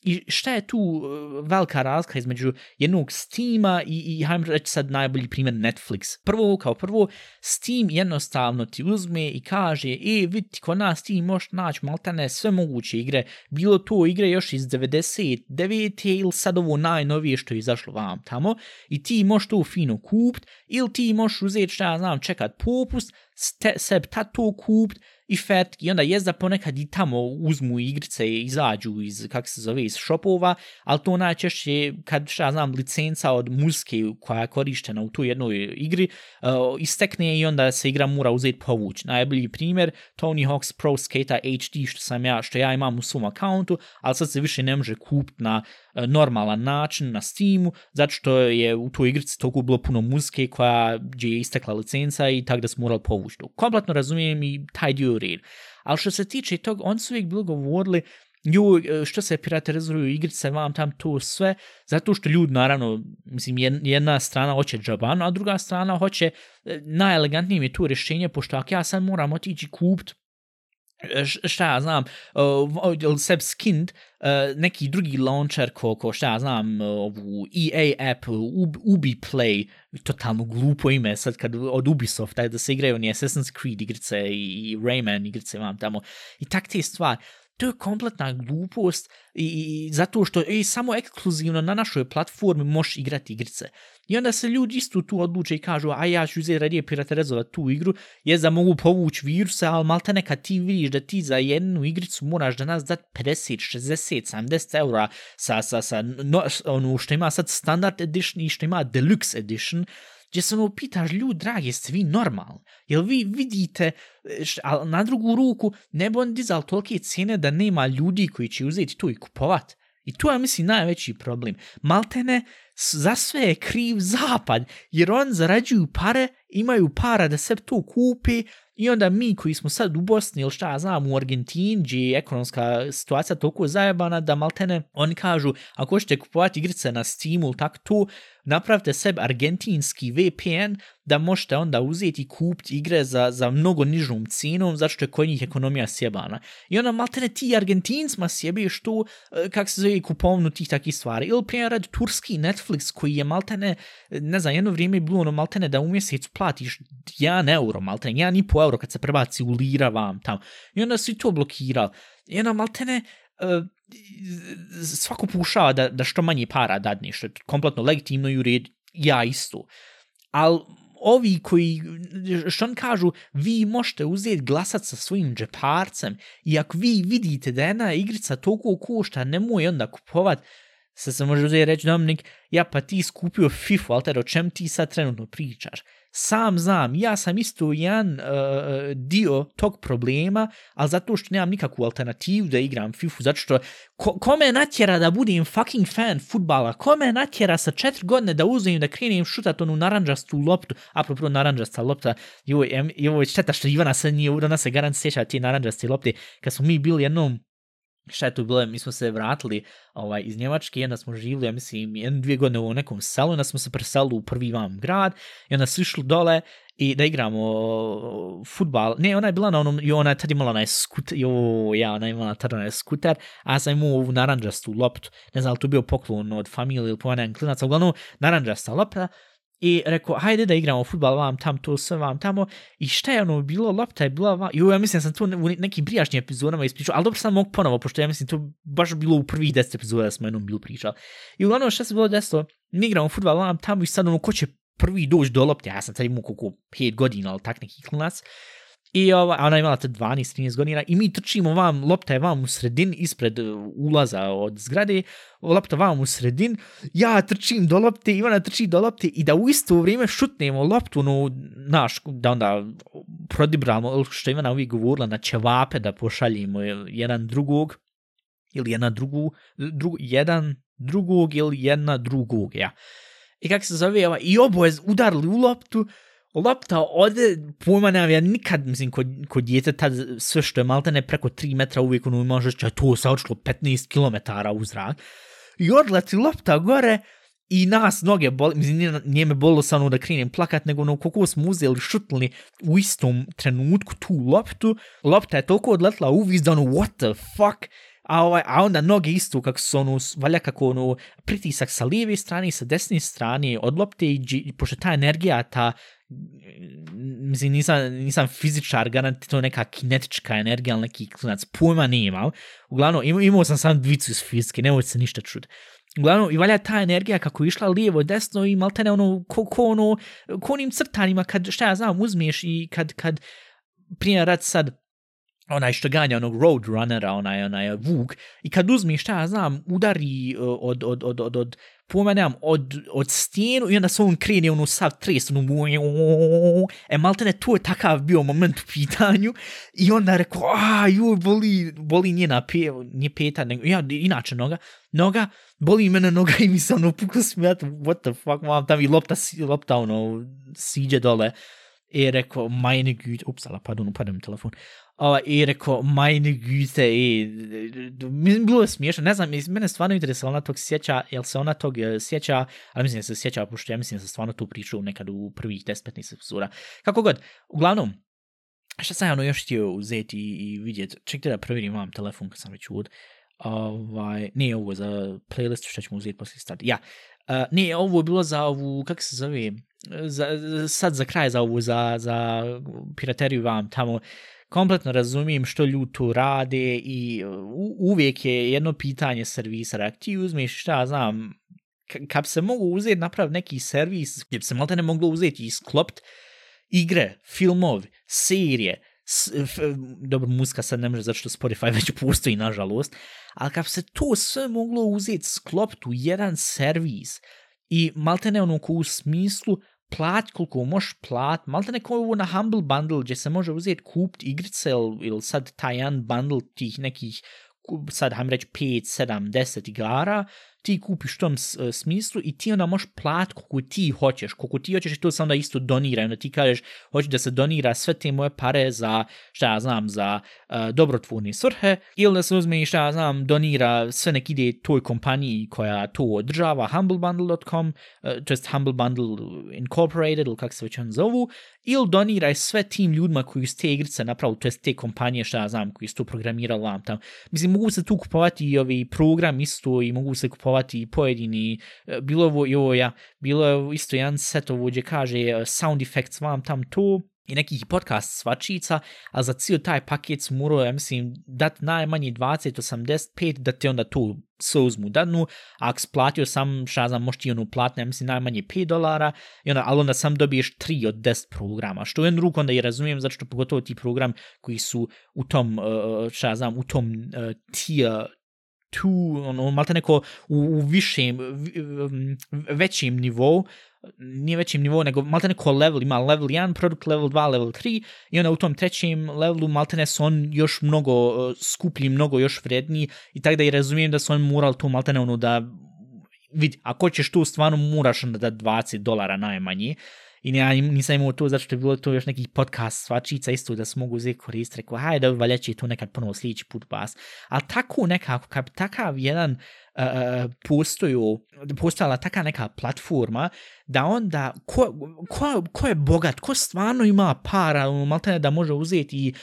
I šta je tu e, velika razlika između jednog Steama i, i hajdem reći sad najbolji primjer Netflix. Prvo, kao prvo, Steam jednostavno ti uzme i kaže, e, vidi, kod nas ti možeš naći maltane sve moguće igre, bilo to igre još iz 99. ili sad ovo najnovije što je izašlo vam tamo, i ti možeš to fino kupit, ili ti možeš uzeti šta ja znam, čekat popust, ste, seb to kupit, i fet, i onda jezda ponekad i tamo uzmu igrice i izađu iz, kak se zove, iz shopova, ali to najčešće, kad šta znam, licenca od muzike koja je korištena u tu jednoj igri, uh, istekne i onda se igra mora uzeti povuć. Najbolji primjer, Tony Hawk's Pro Skater HD, što sam ja, što ja imam u svom akauntu, ali sad se više ne može kupiti na uh, E, normalan način na Steamu, zato što je u toj igrici toliko bilo puno muzike koja je istekla licenca i tako da smo morali povući to. Kompletno razumijem i taj dio red. Ali što se tiče tog, oni su uvijek bilo govorili ju, e, što se piraterizuju igrice, vam tam to sve, zato što ljudi, naravno, mislim, jedna strana hoće džabano, a druga strana hoće, e, najelegantnije mi je to rješenje, pošto ako ja sad moram otići kupiti E, šta ja znam, e, uh, seb skind uh, neki drugi launcher ko, ko šta ja znam, ovu EA app, Ub, Ubi Play, totalno glupo ime sad kad od Ubisoft, da se igraju oni Assassin's Creed igrice i, i Rayman igrice vam tamo. I tak te stvari to je kompletna glupost i, i zato što i samo ekskluzivno na našoj platformi možeš igrati igrice. I onda se ljudi isto tu odluče i kažu, a ja ću uzeti radije piraterezovati tu igru, je da mogu povući virusa, ali malte neka ti vidiš da ti za jednu igricu moraš da nas dati 50, 60, 70 eura sa, sa, sa no, ono što ima sad standard edition i što ima deluxe edition, gdje se ono pitaš, ljud dragi, jeste vi normalni? Jel vi vidite, e, ali na drugu ruku, ne bi on dizal tolike cijene da nema ljudi koji će uzeti to i kupovat. I to je, mislim, najveći problem. Maltene, za sve je kriv zapad, jer on zarađuju pare imaju para da se to kupi i onda mi koji smo sad u Bosni ili šta ja znam u Argentini gdje je ekonomska situacija toliko zajebana da maltene oni kažu ako hoćete kupovati igrice na Steamu ili tako to napravite sebi argentinski VPN da možete onda uzeti i kupiti igre za, za mnogo nižom cijenom zato što je kod njih ekonomija sjebana. I onda maltene ti argentincima sjebe što, eh, kak se zove, kupovnu tih takih stvari. Ili primjer turski Netflix koji je maltene, eh, ne znam, jedno vrijeme je bilo ono maltene da u mjesec platiš 1 euro, maltene, 1,5 euro kad se prebaci u lira vam tamo. I onda su to blokirali. I onda maltene, uh, svako pušava da, da što manje para dadne, što je kompletno legitimno i u red, ja isto. Ali ovi koji, što on kažu, vi možete uzeti glasat sa svojim džeparcem i ako vi vidite da jedna igrica toliko košta, nemoj onda kupovat, sad se može uzeti reći, Dominik, ja pa ti skupio FIFA, ali o čem ti sad trenutno pričaš? Sam znam, ja sam isto jedan uh, dio tog problema, ali zato što nemam nikakvu alternativu da igram FIFA, zato što ko, kome natjera da budem fucking fan futbala, kome natjera sa četiri godine da uzmem da krenem šutat onu naranđastu loptu, apropo naranđasta lopta, joj, joj, šteta što Ivana se nije, ona se garant sjeća ti naranđaste lopte, kad smo mi bili jednom šta je tu bilo, mi smo se vratili ovaj, iz Njemačke, jedna smo živjeli, ja mislim, jedan, dvije godine u nekom selu, onda smo se preselili u prvi vam grad, i onda su išli dole i da igramo uh, futbal. Ne, ona je bila na onom, i ona je tad imala onaj skuter, jo, ja, ona je imala tad onaj skuter, a ja sam imao ovu naranđastu loptu, ne znam, ali to bio poklon od familije ili po onaj klinaca, uglavnom, naranđasta lopta, I rekao, hajde da igramo futbal vam tam, to sve vam tamo. I šta je ono bilo, lopta je bila vam... Jo, ja mislim sam to u nekim prijašnjim epizodama ispričao, ali dobro sam mogu ponovo, pošto ja mislim to baš bilo u prvih deset epizoda da smo jednom bilo pričali. I uglavnom šta se bilo desilo, mi igramo futbal vam tamo i sad ono, ko će prvi doći do lopte, ja sam tad imao koliko 5 godina, ali tak neki klinac. I ova, ona je imala te 12-13 godina i mi trčimo vam, lopta je vam u sredin, ispred uh, ulaza od zgrade, lopta vam u sredin, ja trčim do lopte, Ivana trči do lopte i da u isto vrijeme šutnemo loptu, no, naš, da onda prodibramo, što Ivana uvijek govorila, na ćevape da pošaljimo jedan drugog, ili jedna drugu, dru, jedan drugog ili jedna drugog, ja. I kako se zove, ova, i oboje udarili u loptu, lopta ode, pojma nema, ja nikad, mislim, kod, kod djete tad sve što je malta ne preko 3 metra uvijek ono može će to se očilo 15 km u zrak. I odleti lopta gore i nas noge boli, mislim, nije, nije me bolilo sa ono da krenem plakat, nego ono koliko smo uzeli šutli u istom trenutku tu loptu, lopta je toliko odletla u viz da ono, what the fuck, a, ovaj, a onda noge istu kako su ono, valja kako ono, pritisak sa lijeve strane i sa desne strane od lopte i, i pošto ta energija, ta mm, mislim, nisam, nisam fizičar, garant to neka kinetička energija, ali neki klinac, pojma nije imao. Uglavnom, imao, imao sam sam dvicu iz fizike, ne se ništa čud. Uglavnom, i valja ta energija kako je išla lijevo, desno i maltene ono, ko, ko ono, ko onim crtanima, kad, šta ja znam, uzmiješ i kad, kad, primjer rad sad, onaj što ganja onog Roadrunnera, onaj, onaj uh, Vuk, i kad uzmi šta ja znam, udari uh, od, od, od, od, od, od pomenem, od, od stijenu i onda se on krene ono sav tres, ono, e maltene, to je takav bio moment u pitanju. I onda rekao, a, joj, boli, boli njena pe, nje peta, nego, ja, inače noga, noga, boli mene noga i mi se ono puklo smijat, what the fuck, mam, tam i lopta, lopta, ono, siđe dole, i rekao, majne gud, upsala, pardon, upadam telefon, Ova, I rekao, majne güte, i, mislim, bilo je smiješno, ne znam, mene stvarno interesuje, ona tog sjeća, jel se ona tog e, sjeća, ali mislim da se sjeća, pošto ja mislim da se stvarno tu pričao nekad u prvih 10-15 epizoda. Kako god, uglavnom, šta sam ja ono još htio uzeti i, i vidjeti, čekajte da provjerim imam telefon kad sam već uvod, ovaj, nije ovo za playlist, što ćemo uzeti poslije start, ja, uh, nije, ovo je bilo za ovu, kako se zove, za, sad za kraj za ovu, za, za pirateriju vam tamo, kompletno razumijem što ljudi tu rade i e, uvijek je jedno pitanje servisa. Ako ti uzmeš, šta znam, kad bi se mogu uzeti napraviti neki servis, gdje bi se malo ne moglo uzeti i sklopt igre, filmovi, serije, s, f, dobro, muzika sad ne može zato što Spotify [LAUGHS] već postoji, nažalost, ali kad bi se to sve moglo uzeti sklopt u jedan servis i malte ne ono u smislu plat koliko možeš plat, malo neko ovo na Humble Bundle gdje se može uzeti kupt igrice ili, ili sad taj jedan bundle tih nekih sad hajmo reći 5, 7, 10 igara, ti kupiš u tom uh, smislu i ti onda možeš plat koliko ti hoćeš, koliko ti hoćeš i to se onda isto donira, onda ti kažeš hoćeš da se donira sve te moje pare za, šta ja znam, za uh, dobrotvorne svrhe, ili da se uzme i šta ja znam, donira sve nek ide toj kompaniji koja to održava, humblebundle.com, uh, e, to jest Humble Bundle Incorporated, ili kako se već on zovu, ili doniraj sve tim ljudima koji su te igrice napravili, to jest te kompanije, šta ja znam, koji su to programirali vam tam. Mislim, mogu se tu kupovati i ovi program isto i mogu se kupovati i pojedini, e, bilo ovo i ovo ja, bilo je isto jedan set ovo gdje kaže e, sound effects vam tam to, i nekih podcast svačica, a za cijel taj paket su morao, ja mislim, dat najmanje 20-85 da te onda tu se uzmu dadnu, a ako splatio sam, šta znam, možeš ti ono platne, ja mislim, najmanje 5 dolara, i onda, ali onda sam dobiješ 3 od 10 programa, što u jednu ruku onda i razumijem, zato što pogotovo ti program koji su u tom, e, šta znam, u tom tier tu, ono, malte neko u, u višem, um, većem nivou, nije većim nivou, nego malte neko level, ima level 1 produkt, level 2, level 3, i onda u tom trećem levelu malte ne su on još mnogo uh, skuplji, mnogo još vredniji, i tako da i razumijem da su on mural tu malte ne ono da, vidi, ako ćeš tu stvarno moraš onda da 20 dolara najmanje, I ja nisam imao to, zato što je bilo to još neki podcast svačica isto da se mogu uzeti koristiti. Rekao, hajde, valja će to nekad ponovo sljedeći put vas. Ali tako nekako, kad takav jedan uh, E, e, postoju, postojala taka neka platforma, da onda, ko, ko, ko je bogat, ko stvarno ima para, ono, maltene da može uzeti i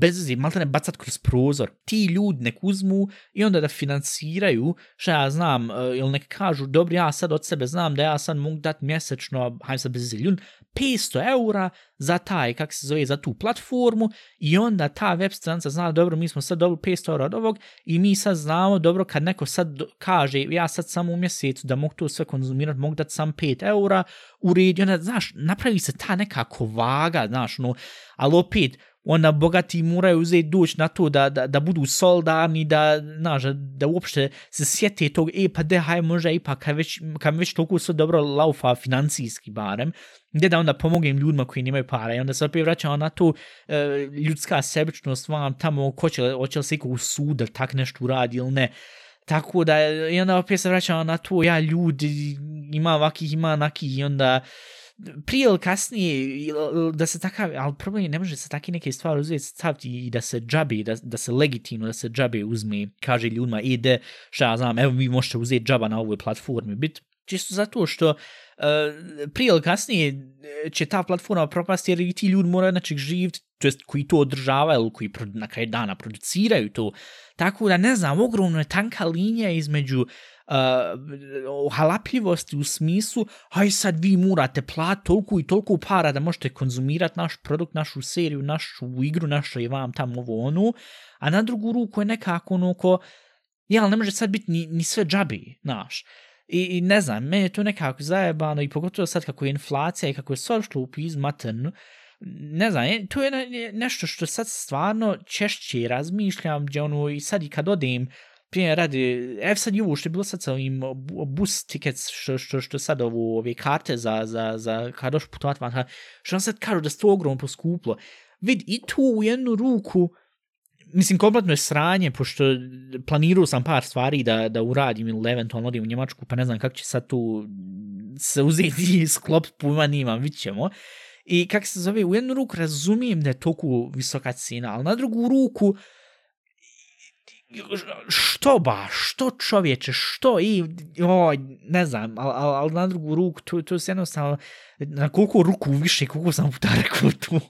bez zi, maltene bacat kroz prozor, ti ljudi nek uzmu i onda da financiraju, što ja znam, e, ili nek kažu, dobro, ja sad od sebe znam da ja sad mogu dati mjesečno, hajde sad bez zi, ljud, 500 eura za taj, kak se zove, za tu platformu i onda ta web stranca zna, dobro, mi smo sad dobili 500 eura od ovog i mi sad znamo, dobro, kad neko sad kaže, ja sad samo u mjesecu da mogu to sve konzumirati, mogu dati sam 5 eura, u redu, onda, znaš, napravi se ta nekako vaga, znaš, no, ali opet, onda bogati moraju uzeti doći na to da, da, da budu soldarni, da, znaš, da uopšte se sjete tog, e, pa de, haj, možda ipak, kad već, kad već toliko sve dobro laufa financijski barem, gdje da onda pomogem ljudima koji nemaju para i onda se opet vraćamo na to e, ljudska sebičnost vam tamo ko će, hoće li se iko u tak nešto uradi ili ne. Tako da, i onda opet se vraćamo na to, ja ljudi, ima ovakih, ima nakih i onda prije ili kasnije da se takav, ali problem je ne može se takve neke stvari uzeti staviti i da se džabi, da, da se legitimno da se džabi uzme, kaže ljudima ide, šta ja znam, evo vi možete uzeti džaba na ovoj platformi, bit čisto zato što uh, prije ili kasnije eh, će ta platforma propasti jer i ti ljudi moraju znači živjeti, to jest koji to održavaju ili koji na kraju dana produciraju to. Tako da ne znam, ogromno je tanka linija između uh, halapljivosti u smislu, aj sad vi morate plat toliko i toliko para da možete konzumirati naš produkt, našu seriju, našu igru, našu i vam tamo ovo ono, a na drugu ruku je nekako ono ko, ja, ne može sad biti ni, ni sve džabi, znaš. I, I ne znam, meni je to nekako zajebano i pogotovo sad kako je inflacija i kako je sve što u maternu, ne znam, e, to je nešto što sad stvarno češće razmišljam, gdje ono i sad i kad odem, primjer radi, ev sad i što je bilo sad sa ovim bus tickets, što, što, što sad ovo, ove karte za, za, za kada došli putovat van, što nam sad kažu da se to ogromno poskuplo. Vid, i tu u jednu ruku, mislim, kompletno je sranje, pošto planirao sam par stvari da, da uradim ili eventualno odim u Njemačku, pa ne znam kako će sad tu se uzeti i sklop, pojma nimam, vidit ćemo. I kako se zove, u jednu ruku razumijem da je toku visoka cena, ali na drugu ruku, uh, što ba, što čovječe, što i, oj, ne znam, ali al, al na drugu ruku, to, to se jednostavno, na koliko ruku više, koliko sam puta [LAUGHS] rekao tu.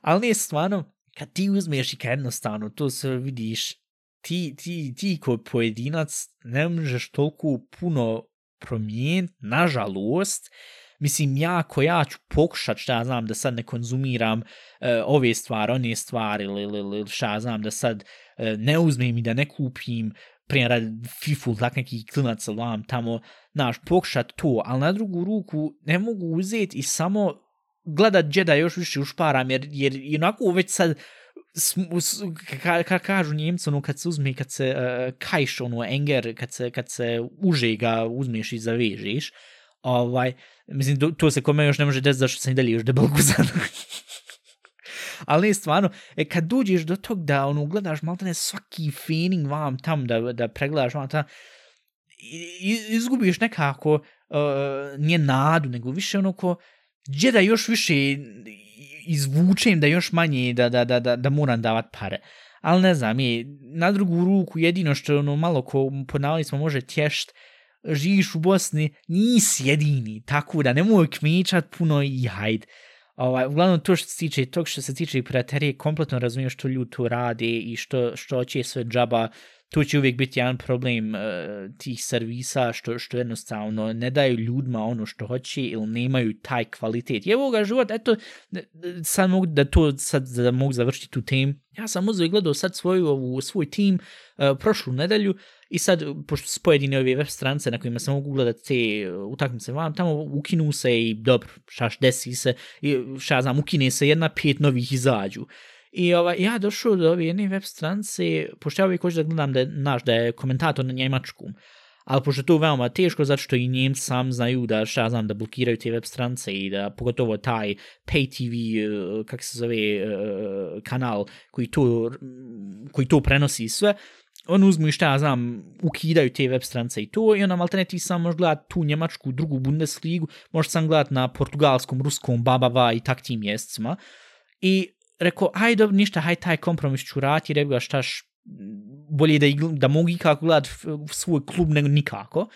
Ali nije stvarno, kad ti uzmeš i kad jednostavno, to se vidiš, ti, ti, ti ko pojedinac ne možeš toliko puno promijeniti, nažalost, mislim, ja ko ja ću pokušat šta ja znam da sad ne konzumiram uh, ove stvari, one stvari, ili, ili, ili šta ja znam da sad E, ne uzmem i da ne kupim prije rad FIFA, tak neki klinac vam tamo, naš, pokušat to, ali na drugu ruku ne mogu uzeti i samo gledat Jedi još više ušparam, jer, jer onako već sad, ka, ka, kažu njemci, ono, kad se uzme, kad se uh, kajš, ono, enger, kad se, kad se uže ga uzmeš i zavežeš, ovaj, mislim, to, to se kome još ne može desiti, zašto sam i dalje još debel guzan. [LAUGHS] ali ne stvarno, e, kad uđeš do tog da ono, gledaš malo ne svaki feeling vam tam, da, da pregledaš vam tam, izgubiš nekako uh, nije nadu, nego više ono ko, gdje da još više izvučem da još manje da, da, da, da, da moram davat pare. Ali ne znam, je, na drugu ruku jedino što ono malo ko ponavljali smo može tješt, živiš u Bosni, nisi jedini, tako da nemoj kmičat puno i hajde. Ovaj, uglavnom to što se tiče tog što se tiče piraterije, kompletno razumijem što ljudi to rade i što, što će sve džaba, tu će uvijek biti jedan problem uh, tih servisa što što jednostavno ne daju ljudima ono što hoće ili nemaju taj kvalitet. I evo ga život, eto, sad mogu da to sad da mogu završiti tu temu. Ja sam uzeo i gledao sad svoju, ovu, svoj tim uh, prošlu nedelju i sad, pošto su pojedine ove web strance na kojima se mogu gledati te uh, utakmice van, tamo ukinu se i dobro, šaš desi se, i šta znam, ukine se jedna, pet novih izađu. I ovaj, ja došao do ove jedne web strance, pošto ja uvijek hoću da gledam da je, naš, da je komentator na njemačkom, ali pošto to veoma teško, zato što i njemci sam znaju da, šta znam, da blokiraju te web strance i da pogotovo taj pay TV, uh, kak se zove, uh, kanal koji to, koji to prenosi sve, on uzmu i šta ja znam, ukidaju te web strance i to, i onda malte ti sam možeš gledat tu njemačku drugu Bundesligu, možeš sam gledat na portugalskom, ruskom, babava i tak tim mjesecima. I rekao, aj dobro, ništa, aj taj kompromis ću rati, rekao ga štaš, bolje da, da mogu ikako gledat svoj klub nego nikako.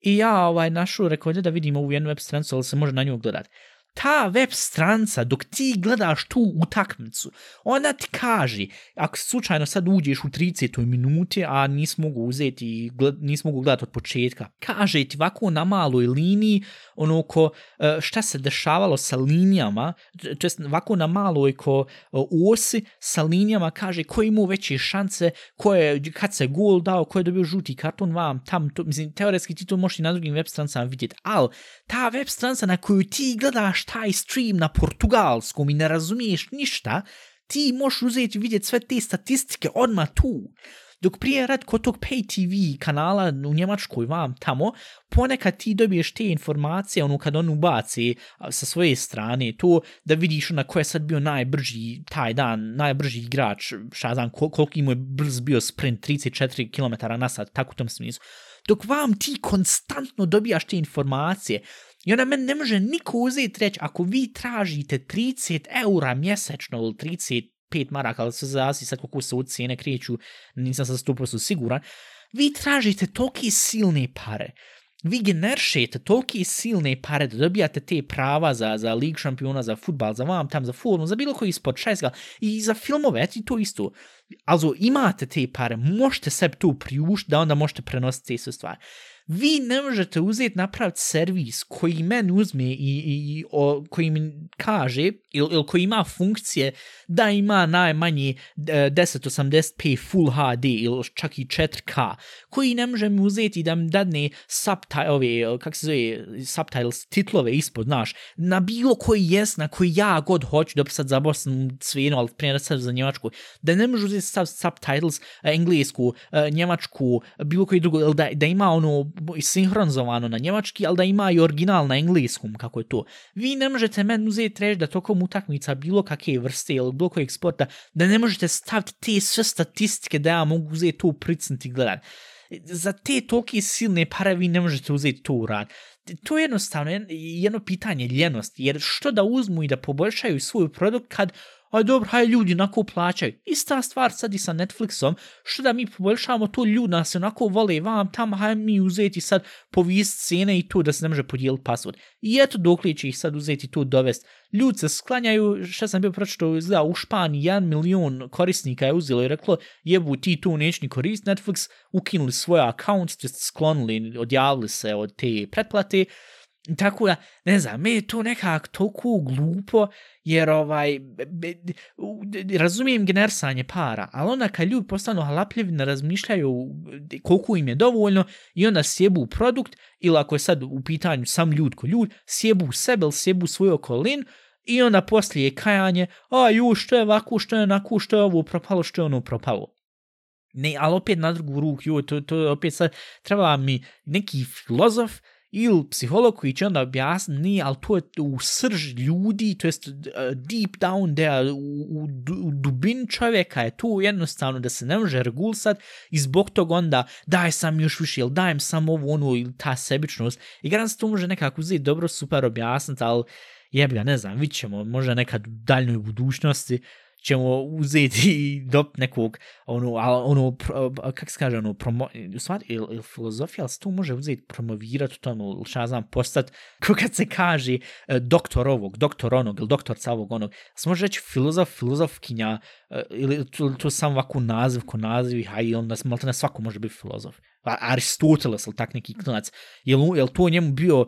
I ja ovaj, našu rekao, da vidimo ovu jednu web strancu, ali se može na nju gledat ta web stranca, dok ti gledaš tu utakmicu, ona ti kaže, ako slučajno sad uđeš u 30. minuti, a nisi mogu uzeti, gled, nisi mogu gledati od početka, kaže ti ovako na maloj liniji, ono ko, e, šta se dešavalo sa linijama, to jest ovako na maloj ko e, osi sa linijama, kaže ko imao veće šanse, ko je, kad se gol dao, ko je dobio žuti karton vam, tam, to, mislim, teoretski ti to možeš i na drugim web strancama vidjeti, ali ta web stranca na koju ti gledaš taj stream na portugalskom i ne razumiješ ništa, ti možeš uzeti i vidjeti sve te statistike odmah tu. Dok prije rad kod tog pay TV kanala u Njemačkoj vam tamo, ponekad ti dobiješ te informacije, ono kad on ubaci sa svoje strane, to da vidiš na ko je sad bio najbrži taj dan, najbrži igrač, šta znam, kol koliko mu je brz bio sprint, 34 km na sat, tako u tom smislu. Dok vam ti konstantno dobijaš te informacije, I ona meni ne može niko uzeti reći, ako vi tražite 30 eura mjesečno ili 35 maraka, ali se zasi sad kako se u cijene kreću, nisam sad 100% siguran, vi tražite tolike silne pare, vi generšete tolike silne pare da dobijate te prava za, za lig šampiona, za futbal, za vam tam, za formu, za bilo koji sport, šajska, i za filmove, i to isto. Also, imate te pare, možete sebi tu priušti da onda možete prenositi te sve stvari vi ne možete uzeti napraviti servis koji meni uzme i, i, i o, koji mi kaže ili, il koji ima funkcije da ima najmanje 1080p Full HD ili čak i 4K koji ne može mi uzeti da mi dadne subtitle, ove, kak se zove, subtitles, titlove ispod, znaš, na bilo koji jes, na koji ja god hoću, dobro sad zabosam svijeno, ali prije sad za njemačku, da ne može uzeti subtitles e, englesku, e, njemačku, bilo koji drugo, da, da ima ono sinhronizovano na njemački, ali da ima i original na engleskom, kako je to. Vi ne možete meni uzeti reći da tokom utakmica bilo kakve vrste ili bilo kojeg sporta, da ne možete staviti te sve statistike da ja mogu uzeti to pricnuti gledan. Za te tolike silne pare vi ne možete uzeti to u rad. To je jednostavno jedno pitanje ljenosti, jer što da uzmu i da poboljšaju svoj produkt kad aj dobro, haj ljudi onako plaćaju. Ista stvar sad i sa Netflixom, što da mi poboljšavamo to ljudi nas onako vole vam tam, haj mi uzeti sad povijest cene i to da se ne može podijeliti password. I eto dok li će ih sad uzeti to dovest. Ljudi se sklanjaju, što sam bio pročito, izgleda u Španiji, jedan milion korisnika je uzelo i reklo, jebu ti tu neći ni korist Netflix, ukinuli svoj account, sklonili, odjavili se od te pretplate, Tako da, ne znam, me je to nekako toliko glupo, jer ovaj, be, razumijem genersanje para, ali onda kad ljudi postanu halapljivi, ne razmišljaju koliko im je dovoljno i onda sjebu produkt, ili ako je sad u pitanju sam ljud ko ljud, sjebu sebe ili sjebu svoju okolinu, i onda poslije kajanje, a ju, što je ovako, što je onako, što je ovo propalo, što je ono propalo. Ne, ali opet na drugu ruku, joj, to, to opet sad treba mi neki filozof, ili psiholog koji će onda objasniti, ali to je u srž ljudi, to jest deep down there, u, u, u dubin čovjeka je tu jednostavno da se ne može regulsat i zbog tog onda daj sam još više, ili dajem sam ovu onu ili ta sebičnost. I garant se to može nekako uzeti dobro, super objasniti, ali jebi ga, ne znam, vidit ćemo, možda nekad u daljnoj budućnosti, ćemo uzeti do nekog, ono, ono kak se kaže, ono, promo, u stvari, il, il filozofija, ali se to može uzeti promovirati u tom, ili šta znam, postati, kako kad se kaže, e, doktor ovog, doktor onog, ili doktorca ovog, onog, se može reći filozof, filozofkinja, e, ili to, to sam ovako naziv, ko naziv, a i onda malo ne svako može biti filozof. Aristoteles, ili tak neki klinac, je li to njemu bio, uh,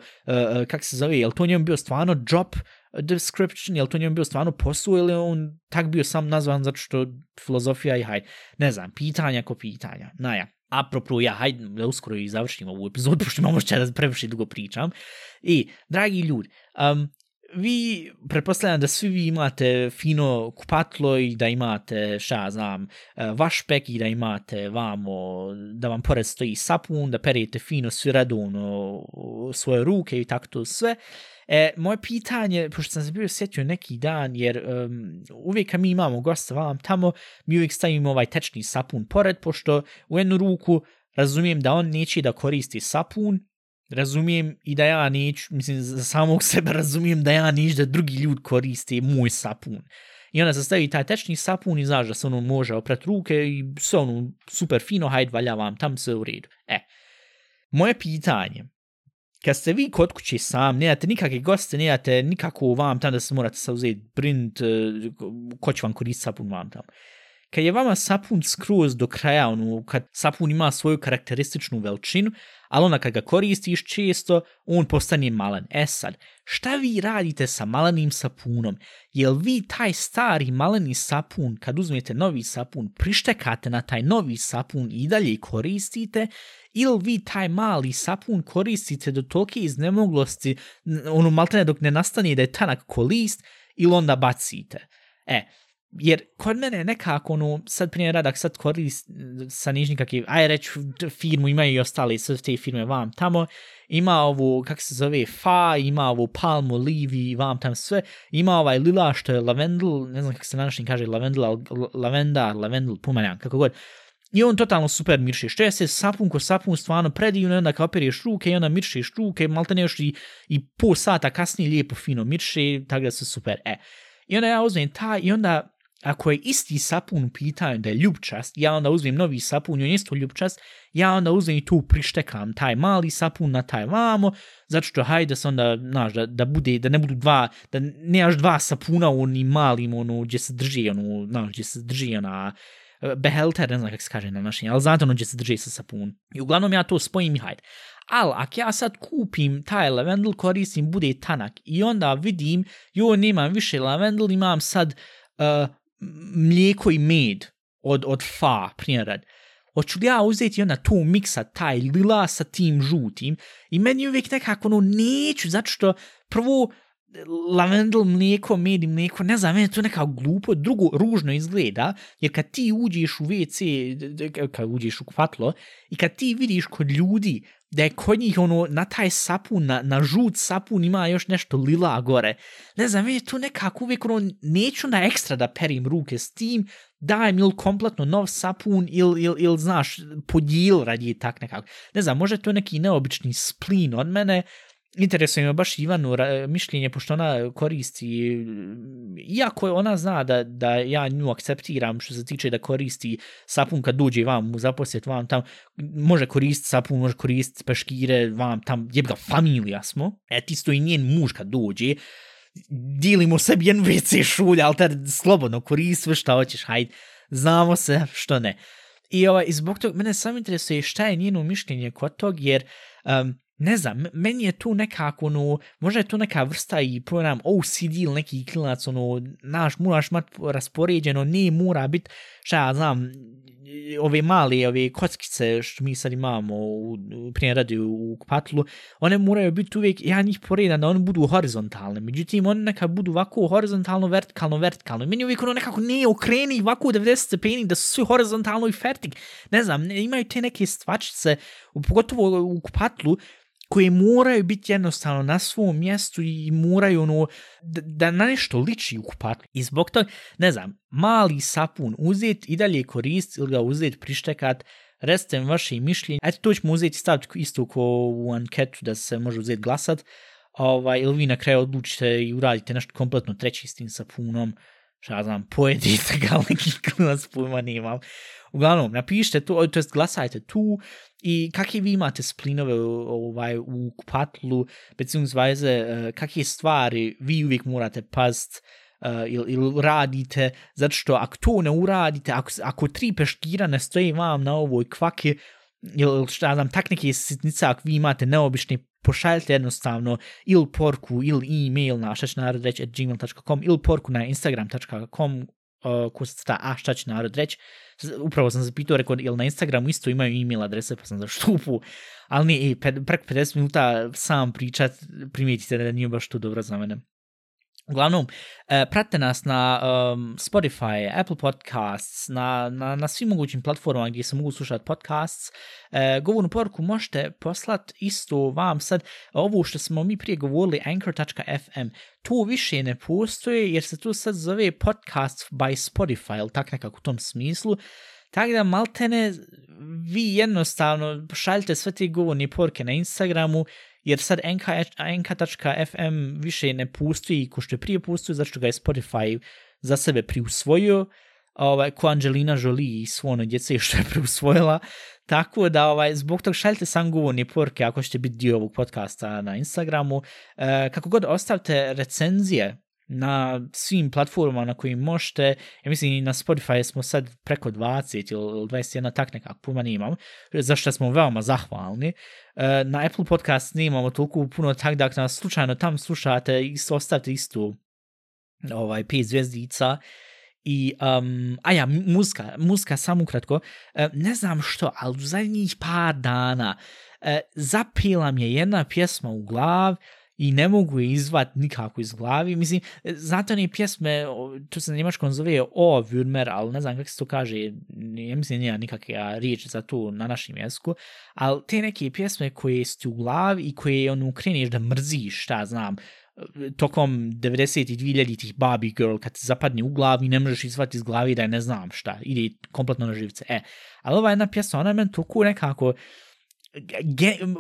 kak se zove, je li to njemu bio stvarno job, description, je li to njemu bio stvarno posao ili on tak bio sam nazvan zato što filozofija i hajde, ne znam, pitanja ko pitanja, naja. Apropo, ja, hajde da uskoro i završim ovu epizodu, [LAUGHS] pošto imamo što da previše dugo pričam. I, dragi ljudi, um, vi, pretpostavljam da svi vi imate fino kupatlo i da imate, šta znam, e, vaš pek i da imate vamo, da vam pored stoji sapun, da perete fino svi redovno svoje ruke i tako to sve. E, moje pitanje, pošto sam se bio sjetio neki dan, jer um, uvijek kad mi imamo gosta vam tamo, mi uvijek stavimo ovaj tečni sapun pored, pošto u jednu ruku razumijem da on neće da koristi sapun, razumijem i da ja neću, mislim, za samog [LAUGHS] sebe razumijem da ja neću da drugi ljud koriste moj sapun. I onda se stavi taj tečni sapun i znaš da se ono može oprat ruke i sve ono super fino, hajde valja vam, tam sve u redu. E, moje pitanje, kad ste vi kod kuće sam, nemate nikakve goste, nemate nikako vam tam da se morate sa uzeti brint, eh, ko će vam koristiti sapun vam tamo. Kad je vama sapun skroz do kraja, ono, kad sapun ima svoju karakterističnu veličinu, ali onda kad ga koristiš često, on postane malen. E sad, šta vi radite sa malenim sapunom? Jel vi taj stari maleni sapun, kad uzmete novi sapun, prištekate na taj novi sapun i dalje koristite, ili vi taj mali sapun koristite do tolke iznemoglosti, ono maltene dok ne nastane da je tanak ko list, ili onda bacite. E, jer kod mene nekako, ono, sad primjer radak sad korist sa nižnim kakvi, aj reći firmu, imaju i ostali sve te firme vam tamo, ima ovu, kak se zove, fa, ima ovu palmu, livi, vam tam sve, ima ovaj lila što je lavendl, ne znam kako se nanašnji kaže lavendl, lavenda, lavendl, pumanjan, kako god, I on totalno super mirše. Što je se sapun ko sapun stvarno predivno, onda kao opereš ruke i onda miršiš ruke, malte ne još i, i po sata kasnije lijepo fino mirše, tako da su super. E. I onda ja uzmem ta i onda ako je isti sapun u pitanju da je ljubčast, ja onda uzmem novi sapun i on isto ljubčast, ja onda uzmem i tu prištekam taj mali sapun na taj vamo, zato što hajde se onda, znaš, da, da, bude, da ne budu dva, da nemaš dva sapuna u onim malim, ono, gdje se drži, ono, znaš, gdje se drži ona, e, behelter, ne znam kako se kaže na našem, ali znate ono gdje se drži sa sapun. I uglavnom ja to spojim i hajde. Ali ako ja sad kupim taj lavendel, koristim, bude tanak i onda vidim, jo, nemam više lavendel, imam sad uh, mlijeko i med od, od fa, primjer. Hoću li ja uzeti onda tu miksa taj lila sa tim žutim? I meni uvijek nekako ono neću, zato što prvo lavendel mlijeko, med i mlijeko, ne znam, meni to neka glupo, drugo, ružno izgleda, jer kad ti uđeš u WC, kad uđeš u kupatlo, i kad ti vidiš kod ljudi da je kod njih ono, na taj sapun, na, na žut sapun ima još nešto lila gore, ne znam, meni to nekako uvijek ono, neću na ekstra da perim ruke s tim, dajem ili kompletno nov sapun ili, ili, ili znaš, podijel radi tak nekako. Ne znam, možda to neki neobični splin od mene, interesuje me baš Ivanu mišljenje, pošto ona koristi, iako ona zna da, da ja nju akceptiram što se tiče da koristi sapun kad dođe vam mu zaposjet vam tam, može koristiti sapun, može koristiti peškire vam tam, jeb ga, familija smo, et ti i njen muž kad dođe, dilimo sebi jedan WC šulj, ali tad slobodno koristi šta hoćeš, hajde, znamo se, što ne. I, ovaj, zbog toga, mene samo interesuje šta je njeno mišljenje kod tog, jer um, ne znam, meni je tu nekako, ono, možda je tu neka vrsta i program OCD ili neki klinac, ono, naš, moraš mat raspoređeno, ne mora bit, šta ja znam, ove male, ove kockice što mi sad imamo u, prije radi u kupatlu, one moraju biti uvijek, ja njih poredam da one budu horizontalne, međutim, one neka budu ovako horizontalno, vertikalno, vertikalno. Meni uvijek ono nekako ne okreni ovako 90 stepeni da su svi horizontalno i vertik. Ne znam, ne, imaju te neke stvačice, pogotovo u kupatlu, koje moraju biti jednostavno na svom mjestu i moraju ono, da, da na nešto liči u kupatlu. I zbog toga, ne znam, mali sapun uzeti i dalje korist ili ga uzeti prištekat, Recite mi vaše mišljenje. Eto, to ćemo uzeti staviti isto ko u anketu da se može uzeti glasat. Ovaj, ili vi na kraju odlučite i uradite nešto kompletno treći s tim sapunom. Šta znam, pojedite ga, [LAUGHS] neki pojma nemam. Uglavnom, napišite to, to jest glasajte tu i kakve vi imate splinove ovaj, u kupatlu, beziehungsweise e, kakve stvari vi uvijek morate past uh, e, ili, ili radite, zato što ako to ne uradite, ako, ako tri peškira ne stoji vam na ovoj kvake, ili šta znam, tak neke sitnice, ako vi imate neobične, pošaljite jednostavno ili porku ili e-mail na šta će narod reći gmail.com ili porku na instagram.com uh, kusta a šta će narod reći. Upravo sam zapitao, rekao, ili na Instagramu isto imaju e-mail adrese, pa sam za štupu, ali nije, preko 50 minuta sam pričat, primijetite da nije baš to dobro za mene. Uglavnom, eh, e, pratite nas na um, Spotify, Apple Podcasts, na, na, na svim mogućim platformama gdje se mogu slušati podcasts. E, govornu poruku možete poslati isto vam sad. Ovo što smo mi prije govorili, anchor.fm, to više ne postoje jer se to sad zove podcast by Spotify, ili tak nekako u tom smislu. Tako da maltene vi jednostavno šaljite sve te govorne porke na Instagramu jer sad nk.fm više ne pustoji ko što je prije pustio, zato što ga je Spotify za sebe priusvojio, ovaj, ko Angelina Jolie i svo ono djece što je priusvojila, tako da ovaj, zbog tog šaljite sam govorne porke ako ćete biti dio ovog podcasta na Instagramu, e, kako god ostavite recenzije na svim platformama na kojim možete, ja mislim na Spotify smo sad preko 20 ili 21, tak nekako, puma nemam, za što smo veoma zahvalni. E, na Apple Podcast nemamo toliko puno tak da ako nas slučajno tam slušate, isto ostavite istu ovaj, 5 zvezdica. I, um, a ja, muzika, muzika samo ukratko, e, ne znam što, ali u zadnjih par dana e, zapila mi je jedna pjesma u glav, i ne mogu je izvat nikako iz glavi. Mislim, znate one pjesme, to se na njemačkom zove O Würmer, ali ne znam kako se to kaže, ja mislim nije nikakva riječ za to na našem jeziku, ali te neke pjesme koje su u glavi i koje ono kreniš da mrziš, šta znam, tokom 90 i 2000 tih Barbie Girl, kad se zapadne u glavi, ne možeš izvati iz glavi da je ne znam šta, ide kompletno na živce. E, ali ova jedna pjesma, ona je meni toliko nekako, gen,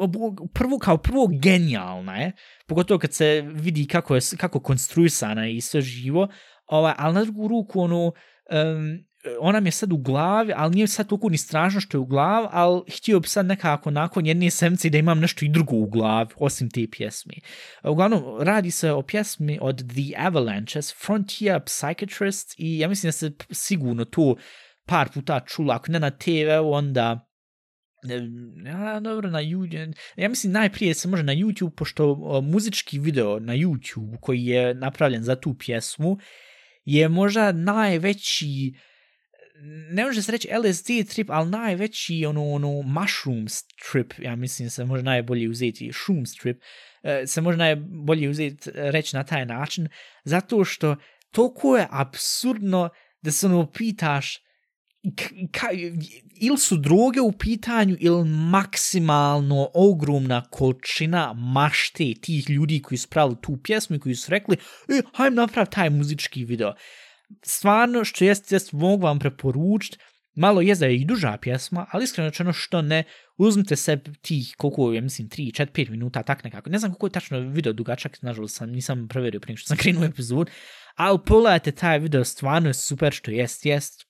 prvo kao prvo genijalna je, pogotovo kad se vidi kako je kako konstruisana i sve živo, ovaj, ali na drugu ruku ono, um, ona mi je sad u glavi, ali nije sad toliko ni strašno što je u glavi, ali htio bi sad nekako nakon jedne semci da imam nešto i drugo u glavi, osim te pjesme. Uglavnom, radi se o pjesmi od The Avalanches, Frontier Psychiatrist, i ja mislim da se sigurno to par puta čula, ako ne na TV, onda ja, dobro, na YouTube, ja mislim najprije se može na YouTube, pošto muzički video na YouTube koji je napravljen za tu pjesmu je možda najveći ne može se reći LSD trip, ali najveći ono, ono mushrooms trip, ja mislim se može najbolje uzeti shroom trip, e, se može najbolje uzeti reći na taj način, zato što toliko je absurdno da se ono pitaš ka, ili su droge u pitanju ili maksimalno ogromna količina mašte tih ljudi koji su pravili tu pjesmu i koji su rekli e, hajdem napravi taj muzički video. Stvarno, što jest, jest mogu vam preporučiti, malo je za i duža pjesma, ali iskreno čeno što ne, uzmite se tih, koliko je, mislim, 3, 4, 5 minuta, tak nekako. Ne znam koliko je tačno video dugačak, nažalost sam, nisam preverio prije što sam krenuo epizod, ali pogledajte taj video, stvarno je super što jest, jest,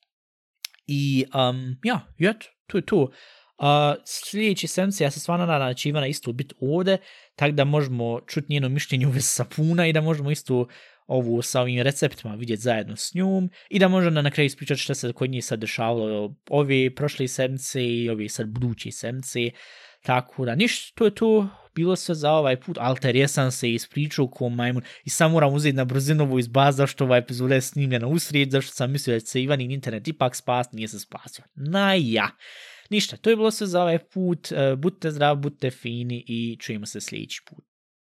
I um, ja, jet, to je to. Uh, sljedeći semci, ja se stvarno nadam da će Ivana isto biti ovde, tako da možemo čuti njeno mišljenje u vezi sapuna i da možemo isto ovu sa ovim receptima vidjeti zajedno s njom i da možemo na kraju ispričati što se kod njih sad dešavalo ove prošle semce i ove sad budući semce. Tako da ništa, to je to bilo sve za ovaj put. Alter, jesam se ispričao ko majmun i sam moram uzeti na brzinovu iz baza što ova epizoda je snimljena usred, zašto sam mislio da će se Ivanin internet ipak spas, nije se spasio. Na ja. Ništa, to je bilo sve za ovaj put. E, budite zdravi, budite fini i čujemo se sljedeći put.